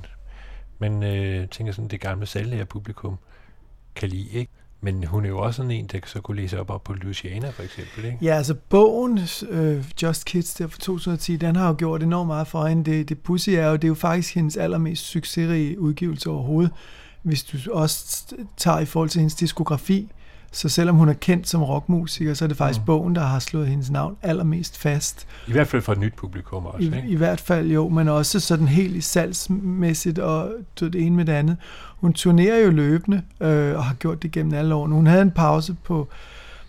man øh, tænker sådan, det gamle salglærer publikum kan lide, ikke? Men hun er jo også sådan en, der så kunne læse op, op på Louisiana, for eksempel, ikke? Ja, altså bogen øh, Just Kids der fra 2010, den har jo gjort enormt meget for hende. Det, det pussy er jo, det er jo faktisk hendes allermest succesrige udgivelse overhovedet, hvis du også tager i forhold til hendes diskografi. Så selvom hun er kendt som rockmusiker, så er det faktisk mm. bogen, der har slået hendes navn allermest fast. I hvert fald for et nyt publikum også, I, ikke? I hvert fald jo, men også sådan helt i salgsmæssigt og det ene med det andet. Hun turnerer jo løbende øh, og har gjort det gennem alle årene. Hun havde en pause på,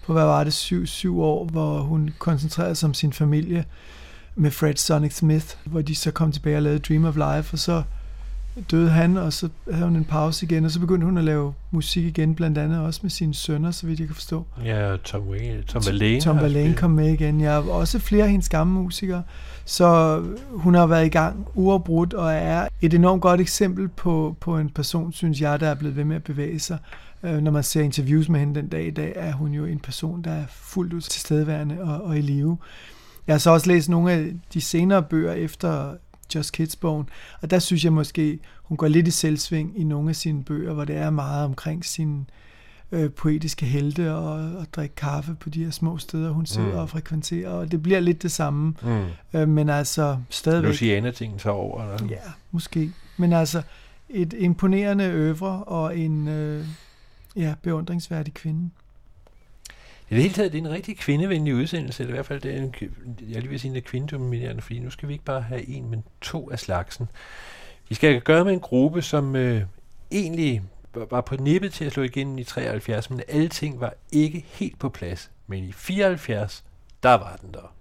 på hvad var det, syv, syv år, hvor hun koncentrerede sig om sin familie med Fred Sonic Smith, hvor de så kom tilbage og lavede Dream of Life, og så døde han, og så havde hun en pause igen, og så begyndte hun at lave musik igen, blandt andet også med sine sønner, så vidt jeg kan forstå. Ja, Tom, Wayne, Tom Verlaine. Tom Verlaine kom med igen. Jeg har også flere af hendes gamle musikere. Så hun har været i gang uafbrudt og er et enormt godt eksempel på, på en person, synes jeg, der er blevet ved med at bevæge sig. Øh, Når man ser interviews med hende den dag i dag, er hun jo en person, der er fuldt ud tilstedeværende og, og i live. Jeg har så også læst nogle af de senere bøger efter Just Kids-bogen, og der synes jeg måske, hun går lidt i selvsving i nogle af sine bøger, hvor det er meget omkring sin øh, poetiske helte og, og drikke kaffe på de her små steder, hun sidder mm. Og frekventerer, og det bliver lidt det samme. Mm. Øh, men altså stadigvæk... Louisiana-tingen tager over, eller? Ja, måske. Men altså et imponerende øvre og en øh, ja, beundringsværdig kvinde. I det hele taget, det er en rigtig kvindevenlig udsendelse, eller i hvert fald, det er en, jeg lige vil sige, en er kvindedominerende, fordi nu skal vi ikke bare have en, men to af slagsen. Vi skal gøre med en gruppe, som øh, egentlig var- på nippet til at slå igennem i 73, men alting var ikke helt på plads. Men i 74, der var den der.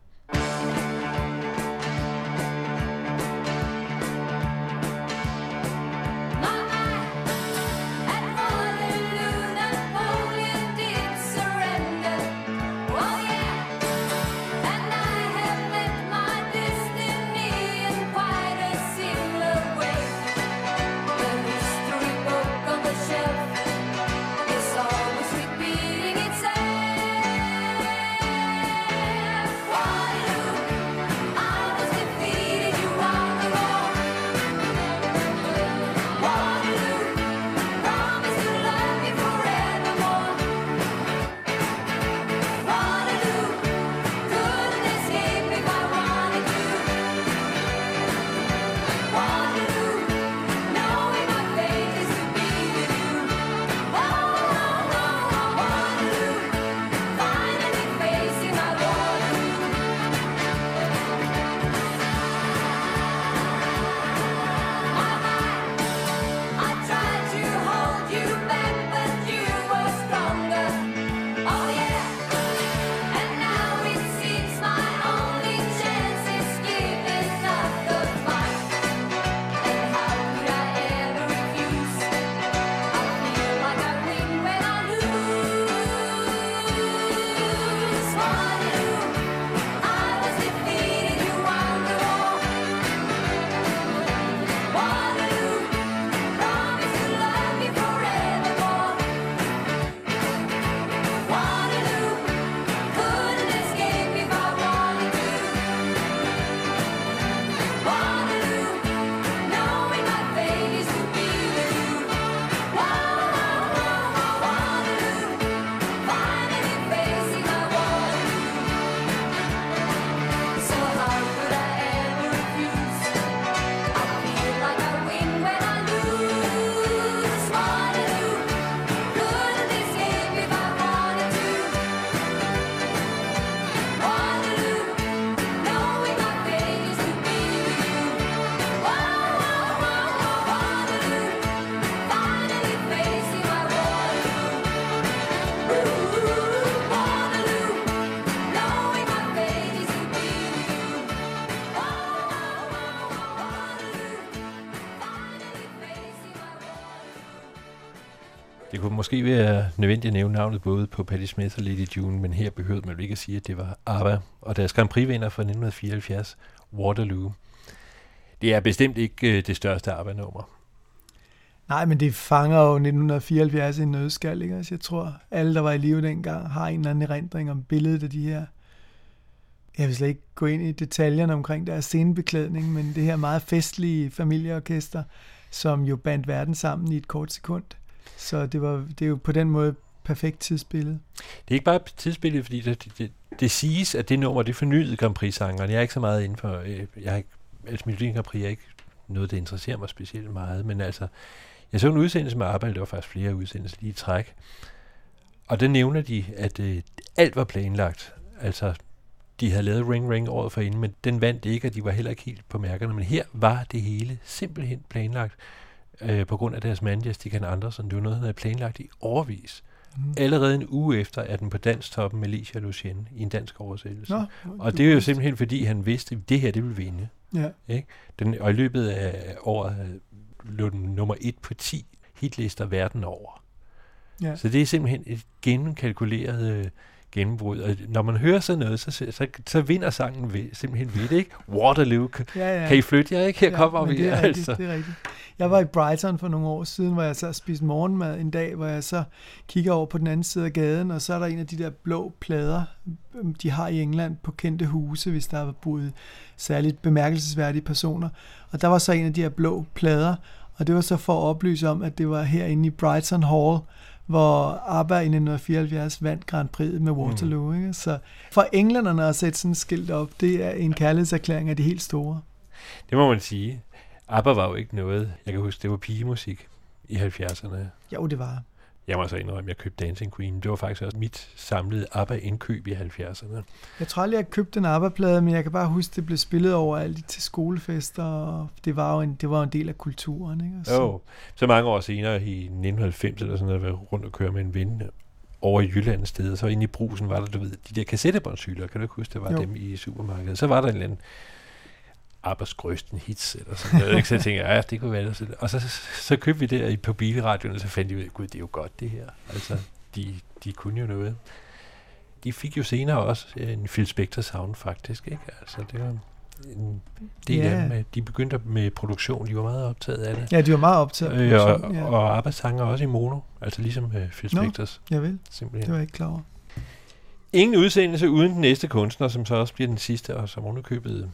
Det kunne måske være nødvendigt at nævne navnet både på Patti Smith og Lady June, men her behøvede man jo ikke at sige, at det var ABBA og deres Grand Prix-vinder fra 1974, Waterloo. Det er bestemt ikke øh, det største ABBA-nummer. Nej, men det fanger jo 1974 i en nødskal, ikke? Altså, jeg tror, alle, der var i live dengang, har en eller anden erindring om billedet af de her... Jeg vil slet ikke gå ind i detaljerne omkring deres scenebeklædning, men det her meget festlige familieorkester, som jo bandt verden sammen i et kort sekund. Så det, var, det er jo på den måde perfekt tidsbillede. Det er ikke bare et tidsbillede, fordi det, det, det, det siges, at det nummer, det fornyede Grand Prix-sangeren. Jeg er ikke så meget inden for... Øh, jeg har ikke, altså, Melodien Grand Prix er ikke noget, der interesserer mig specielt meget, men altså, jeg så en udsendelse med arbejde, der var faktisk flere udsendelser lige i træk, og der nævner de, at øh, alt var planlagt. Altså, de havde lavet Ring Ring året forinden, men den vandt ikke, og de var heller ikke helt på mærkerne. Men her var det hele simpelthen planlagt øh, på grund af deres mand, Stikan Andersen. Det var noget, han havde planlagt i overvis. Mm. Allerede en uge efter er den på danstoppen med Licia Lucien i en dansk oversættelse. Nå, og det er jo simpelthen fordi, han vidste, at det her, det ville vinde. Ja. Ikke? Den, og i løbet af året øh, lå den nummer et på 10 hitlister verden over. Ja. Så det er simpelthen et gennemkalkuleret øh, gennembrud. Og når man hører sådan noget, så, så, så vinder sangen ved, simpelthen ved det, ikke? Waterloo, Ja, ja. kan I flytte jer, ikke? Her kommer men vi, det er rigtigt, altså. det er rigtigt. Jeg var i Brighton for nogle år siden, hvor jeg så spiste morgenmad en dag, hvor jeg så kigger over på den anden side af gaden, og så er der en af de der blå plader, øhm, de har i England på kendte huse, hvis der er boet særligt bemærkelsesværdige personer. Og der var så en af de her blå plader, og det var så for at oplyse om, at det var herinde i Brighton Hall, hvor ABBA i 1974 vandt Grand Prix med Waterloo. Mm. Ikke? Så for englænderne at sætte sådan et skilt op, det er en kærlighedserklæring af de helt store. Det må man sige. ABBA var jo ikke noget, jeg kan huske, det var pigemusik i 70'erne. Jo, det var. Jeg må så indrømme, at jeg købte Dancing Queen. Det var faktisk også mit samlede ABBA-indkøb i 70'erne. Jeg tror aldrig, jeg købte en ABBA-plade, men jeg kan bare huske, det blev spillet overalt til skolefester, og det var jo en, det var jo en del af kulturen. Ikke? Og Så, Jo, så mange år senere, i 1990 eller sådan noget, var jeg rundt og køre med en ven over i Jylland sted, og så inde i brusen var der, du ved, de der kassettebåndshylder, kan du ikke huske, det var jo. dem i supermarkedet. Så var der en eller anden Abbas grøsten hits, eller sådan noget, ikke? så jeg tænkte, ja, det kunne være det. Og så, så købte vi det i- på bilradioen, og så fandt vi ud af, gud, det er jo godt det her. Altså, de, de kunne jo noget. De fik jo senere også en Phil Spector sound, faktisk, ikke? Altså, det var en del Ja. af dem. øh, De begyndte med produktion, de var meget optaget af det. ja, de var meget optaget. af Øh, produktion, og, ja. og Abba sanger også i mono, altså ligesom uh, Phil Nå. Spectors, Jeg vil, simpelthen. det var jeg ikke klar over. Ingen udsendelse uden den næste kunstner, som så også bliver den sidste, og som underkøbet.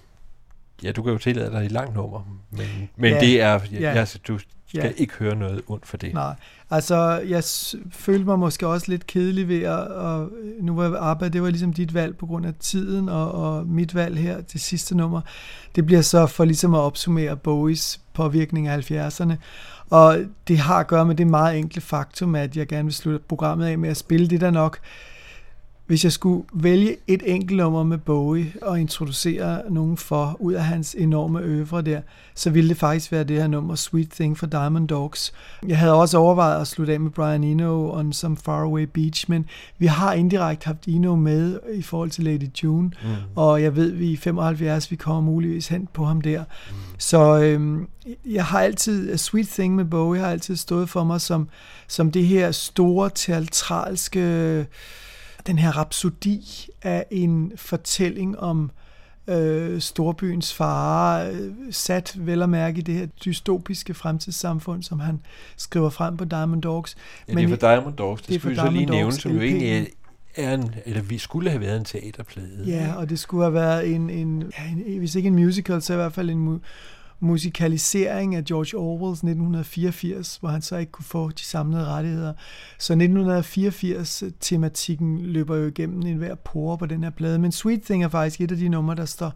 Ja, du kan jo tillade dig et langt nummer, men, men Ja, det er, jeg, ja. jeg, du skal Ja. ikke høre noget ondt for det. Nej, altså jeg følte mig måske også lidt kedelig ved at, og nu var ABBA, det var ligesom dit valg på grund af tiden, og, og mit valg her til sidste nummer, det bliver så for ligesom at opsummere Bowies påvirkning af 70'erne, og det har at gøre med det meget enkle faktum, at jeg gerne vil slutte programmet af med at spille det der nok, hvis jeg skulle vælge et enkelt nummer med Bowie og introducere nogen for ud af hans enorme øvre der, så ville det faktisk være det her nummer Sweet Thing fra Diamond Dogs. Jeg havde også overvejet at slutte af med Brian Eno on Some Faraway Beach, men vi har indirekte haft Eno med i forhold til Lady June, Mm. og jeg ved, vi er 75, vi kommer muligvis hen på ham der. Så øhm, jeg har altid, Sweet Thing med Bowie har altid stået for mig som, som det her store teatralske, den her rapsodi af en fortælling om øh, storbyens fare, øh, sat vel at mærke i det her dystopiske fremtidssamfund, som han skriver frem på Diamond Dogs. Ja, det er for Diamond Dogs, det, det er skal vi så lige nævne, som jo egentlig er en, eller vi skulle have været en teaterplade. Ja, og det skulle have været en, en, ja, en hvis ikke en musical, så i hvert fald en mu- musikalisering af George Orwells 1984, hvor han så ikke kunne få de samlede rettigheder. Så 1984-tematikken løber jo igennem enhver pore på den her plade. Men Sweet Thing er faktisk et af de numre, der står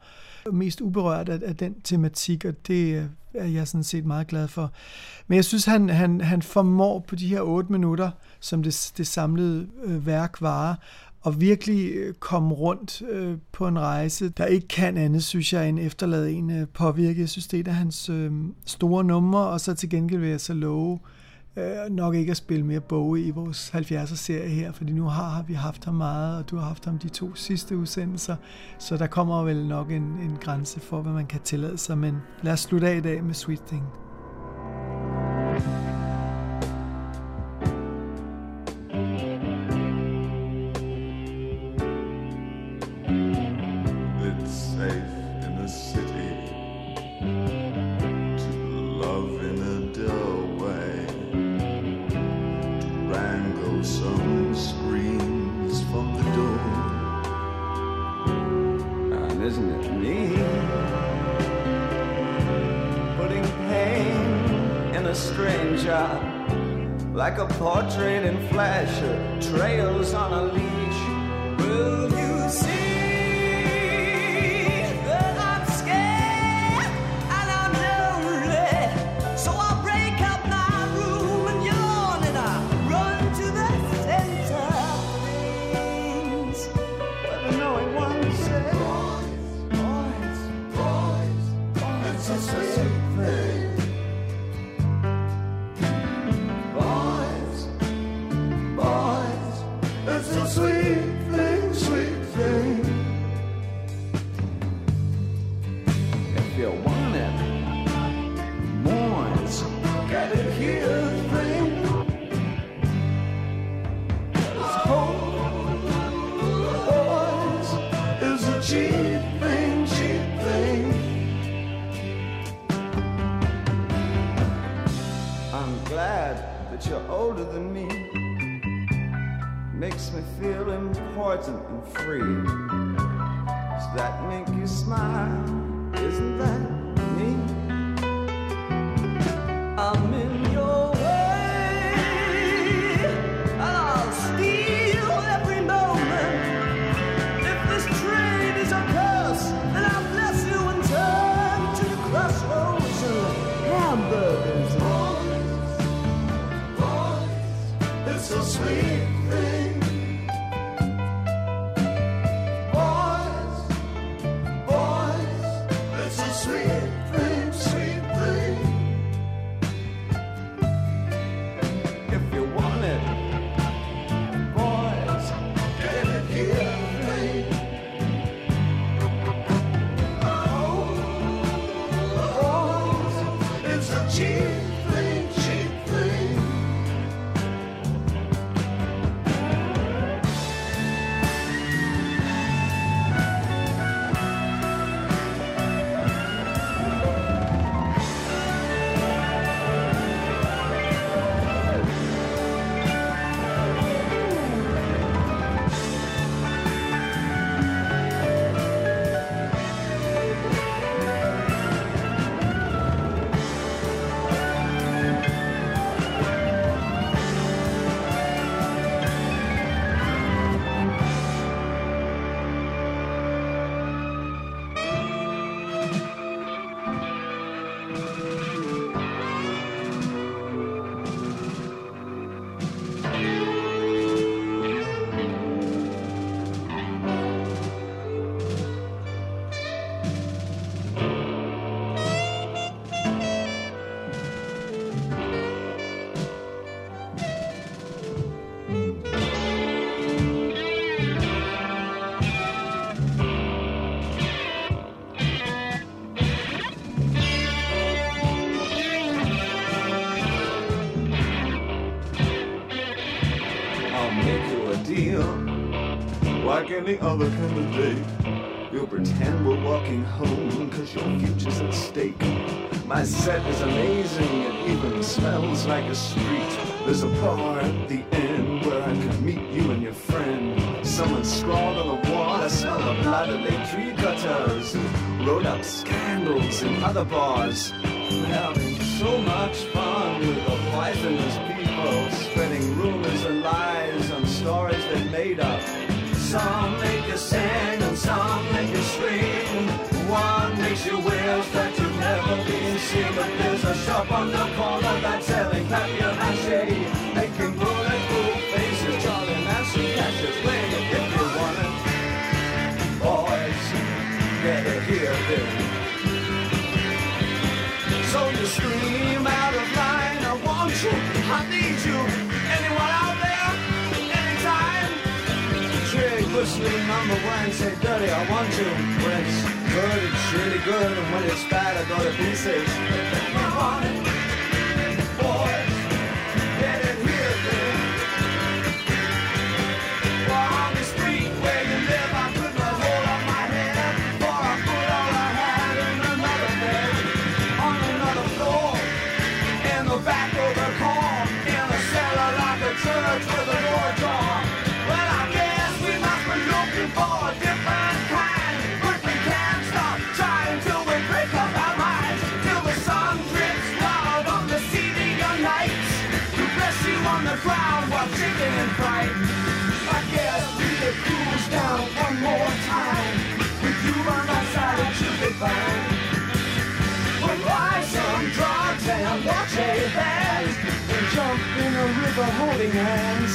mest uberørt af, af den tematik, og det øh, er jeg sådan set meget glad for. Men jeg synes, han, han, han formår på de her otte minutter, som det, det samlede øh, værk varer, og virkelig øh, komme rundt øh, på en rejse, der ikke kan andet, synes jeg, end efterlade en øh, påvirke. Jeg synes, det er et af hans øh, store numre, og så til gengæld vil jeg så love øh, nok ikke at spille mere Bowie i vores 70'er-serie her, fordi nu har, har vi haft ham meget, og du har haft ham de to sidste udsendelser, så der kommer vel nok en, en grænse for, hvad man kan tillade sig, men lad os slutte af i dag med Sweet Thing. like a portrait in flash, uh, trails on a leaf. any other kind of day. We'll pretend we're walking home, cause your future's at stake. My set is amazing, it even smells like a street. There's a bar at the end where I could meet you and your friend. Someone scrawled on the wall, I smell the blood of late tree cutters. Wrote up scandals in other bars. We're having so much fun with a wife and his song, make you sing, and some make you scream. One makes you wish that you've never been seen, but there's a shop on the corner. I want to When it's good, it's really good. And when it's bad, I got the pieces. Fine. We'll buy some drugs and watch a band and jump in a river holding hands.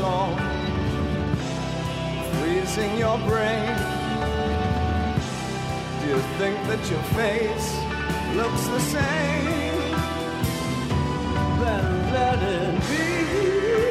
Snowstorm, freezing your brain? Do you think that your face looks the same? Then let it be.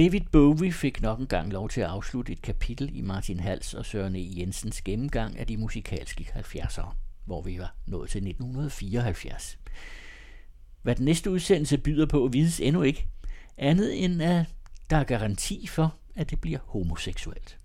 David Bowie fik nok en gang lov til at afslutte et kapitel i Martin Hals og Søren E. Jensens gennemgang af de musikalske 70'ere, hvor vi var nået til 1974. Hvad den næste udsendelse byder på, vides endnu ikke, andet end at der er garanti for, at det bliver homoseksuelt.